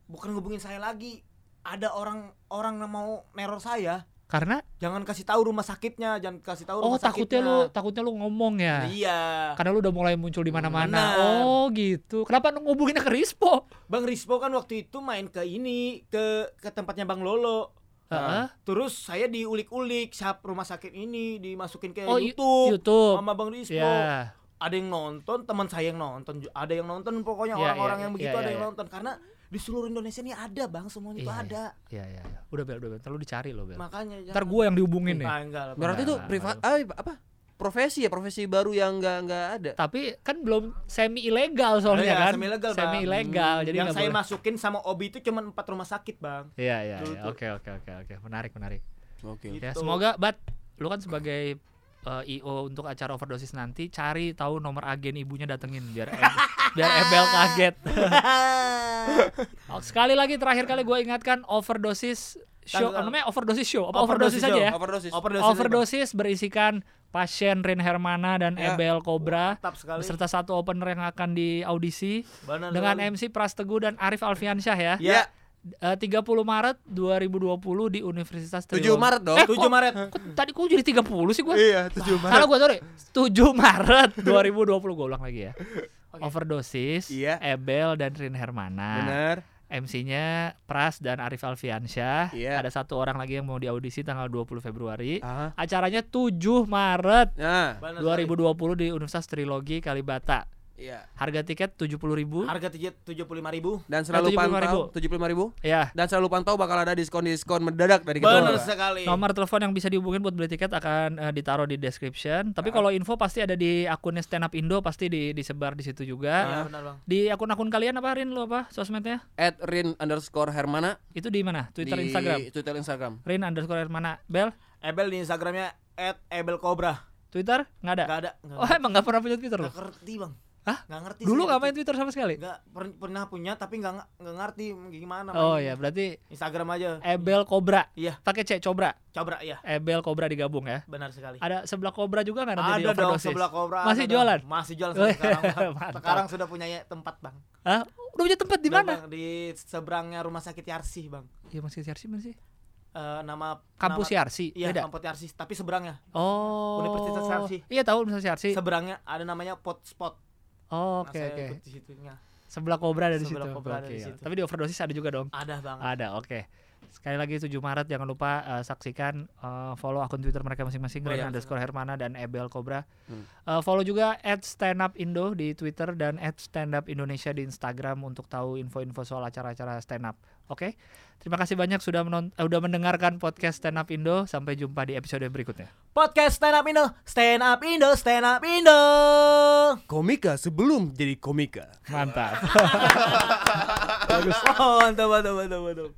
bukan hubungin saya lagi. Ada orang orang yang mau neror saya. Karena Jangan kasih tahu rumah sakitnya, jangan kasih tahu oh rumah takutnya sakitnya. lu takutnya lu ngomong ya. Iya. Karena lu udah mulai muncul di mana-mana. Oh gitu. Kenapa lu ngubunginnya ke Rispo? Bang Rispo kan waktu itu main ke ini ke ke tempatnya Bang Lolo. Heeh. Terus saya diulik-ulik siap rumah sakit ini dimasukin ke Oh, YouTube, YouTube. sama Bang Rispo. Ya. Ada yang nonton, teman saya yang nonton, ada yang nonton pokoknya Iya, orang-orang iya, yang begitu iya, ada iya, yang iya. nonton karena di seluruh Indonesia ini ada Bang, semuanya itu Iya, iya. ada. Iya iya iya. Udah bel, udah bel. Ntar lu dicari lo bel. Makanya Ntar gua yang dihubungin nih. Enggak Berarti itu privat ah, apa? Profesi ya, profesi baru yang nggak nggak ada. Tapi kan belum semi ilegal soalnya Iya, kan. semi ilegal, Bang. Semi ilegal. Jadi yang saya boleh. masukin sama Obi itu cuma empat rumah sakit bang Iya iya. Iya. Oke oke oke oke. Menarik menarik. Oke. Gitu. Ya semoga bat lu kan sebagai eh, IO untuk acara overdosis nanti cari tahu nomor agen ibunya datengin biar biar Ebel kaget. Oh, Sekali lagi terakhir kali gue ingatkan overdosis show Tanggal- namanya overdosis show apa Overdosis overdosis aja show. ya? Overdosis. Overdosis, Overdosis berisikan pasien Rin Hermana dan Ya. Ebel Cobra beserta satu opener yang akan di audisi Benar dengan sekali. MC Pras Teguh dan Arif Alfiansyah ya. ya Eh, 30 Maret 2020 di Universitas 7 Trilog. Maret dong. Eh, 7 kok- Maret Kok tadi kok jadi 30 sih gue? Iya, 7 Salah gue sorry 7 Maret 2020 gue ulang lagi ya Oke. Overdosis Iya. Ebel dan Rin Hermana Benar. MC-nya Pras dan Arif Alfiansyah Iya. Ada satu orang lagi yang mau diaudisi tanggal 20 Februari Ah. Acaranya 7 Maret Nah, Benar sekali. 2020 di Universitas Trilogi Kalibata Iya. Harga tiket 70.000. Harga tiket tujuh puluh lima ribu. Dan selalu 75.000. pantau 75.000 Ya. dan selalu pantau bakal ada diskon-diskon mendadak dari kita. Benar sekali. Nomor telepon yang bisa dihubungin buat beli tiket akan eh, ditaruh di description. Tapi kalau info pasti ada di akunnya Stand Up Indo pasti di, disebar di situ juga. Iya benar bang. Di akun-akun kalian apa Rin lu apa sosmednya? At Rin underscore Hermana Itu di mana? Twitter, di Instagram. Twitter Instagram. Rin underscore Hermana. Bel? Ebel di Instagramnya at Ebel Cobra. Twitter? Nggak ada. Gak ada. Gak, Oh emang nggak pernah punya Twitter loh? nggak ngerti bang. Hah? Gak ngerti. Dulu nggak main Twitter sama sekali? Nggak per- pernah punya tapi nggak nggak ngerti gimana. Oh mainnya. ya berarti Instagram aja. Ebel Cobra. Iya. Pakai C Cobra. Cobra ya. Ebel Cobra digabung ya. Benar sekali. Ada sebelah Cobra juga nggak nanti di Ada dong sebelah Cobra. Masih ada jualan? dong. Masih jualan Oh, sekarang. Mantap. sekarang sudah punya tempat bang. Hah? Udah punya tempat di mana? Bang, Di seberangnya rumah sakit Yarsi bang. Iya masih Yarsi mana sih? Eh, nama Kampus nama, Yarsi. Iya, Beda. kampus Yarsi, tapi seberangnya. Oh. Universitas Yarsi. Iya tahu Universitas Yarsi. Seberangnya ada namanya pot spot. Oh, Oke oke. ikut di situnya. Sebelah Cobra ada di situ. Sebelah Cobra ada di situ. Tapi di overdosis ada juga dong. Ada bang. Ada, oke. Sekali lagi 7 Maret jangan lupa eh, saksikan eh, follow akun Twitter mereka masing-masing Oh, Ren iya. underscore Hermana dan Ebel Cobra. Hmm. Eh, follow juga at Stand Up Indo di Twitter dan at Stand Up Indonesia di Instagram untuk tahu info-info soal acara-acara stand up. Oke. Terima kasih banyak sudah menon- eh, udah mendengarkan podcast Stand Up Indo. Sampai jumpa di episode berikutnya. Podcast Stand Up Indo, Stand Up Indo, Stand Up Indo. Komika sebelum jadi komika. Mantap. Oh, mantap, mantap, mantap, mantap.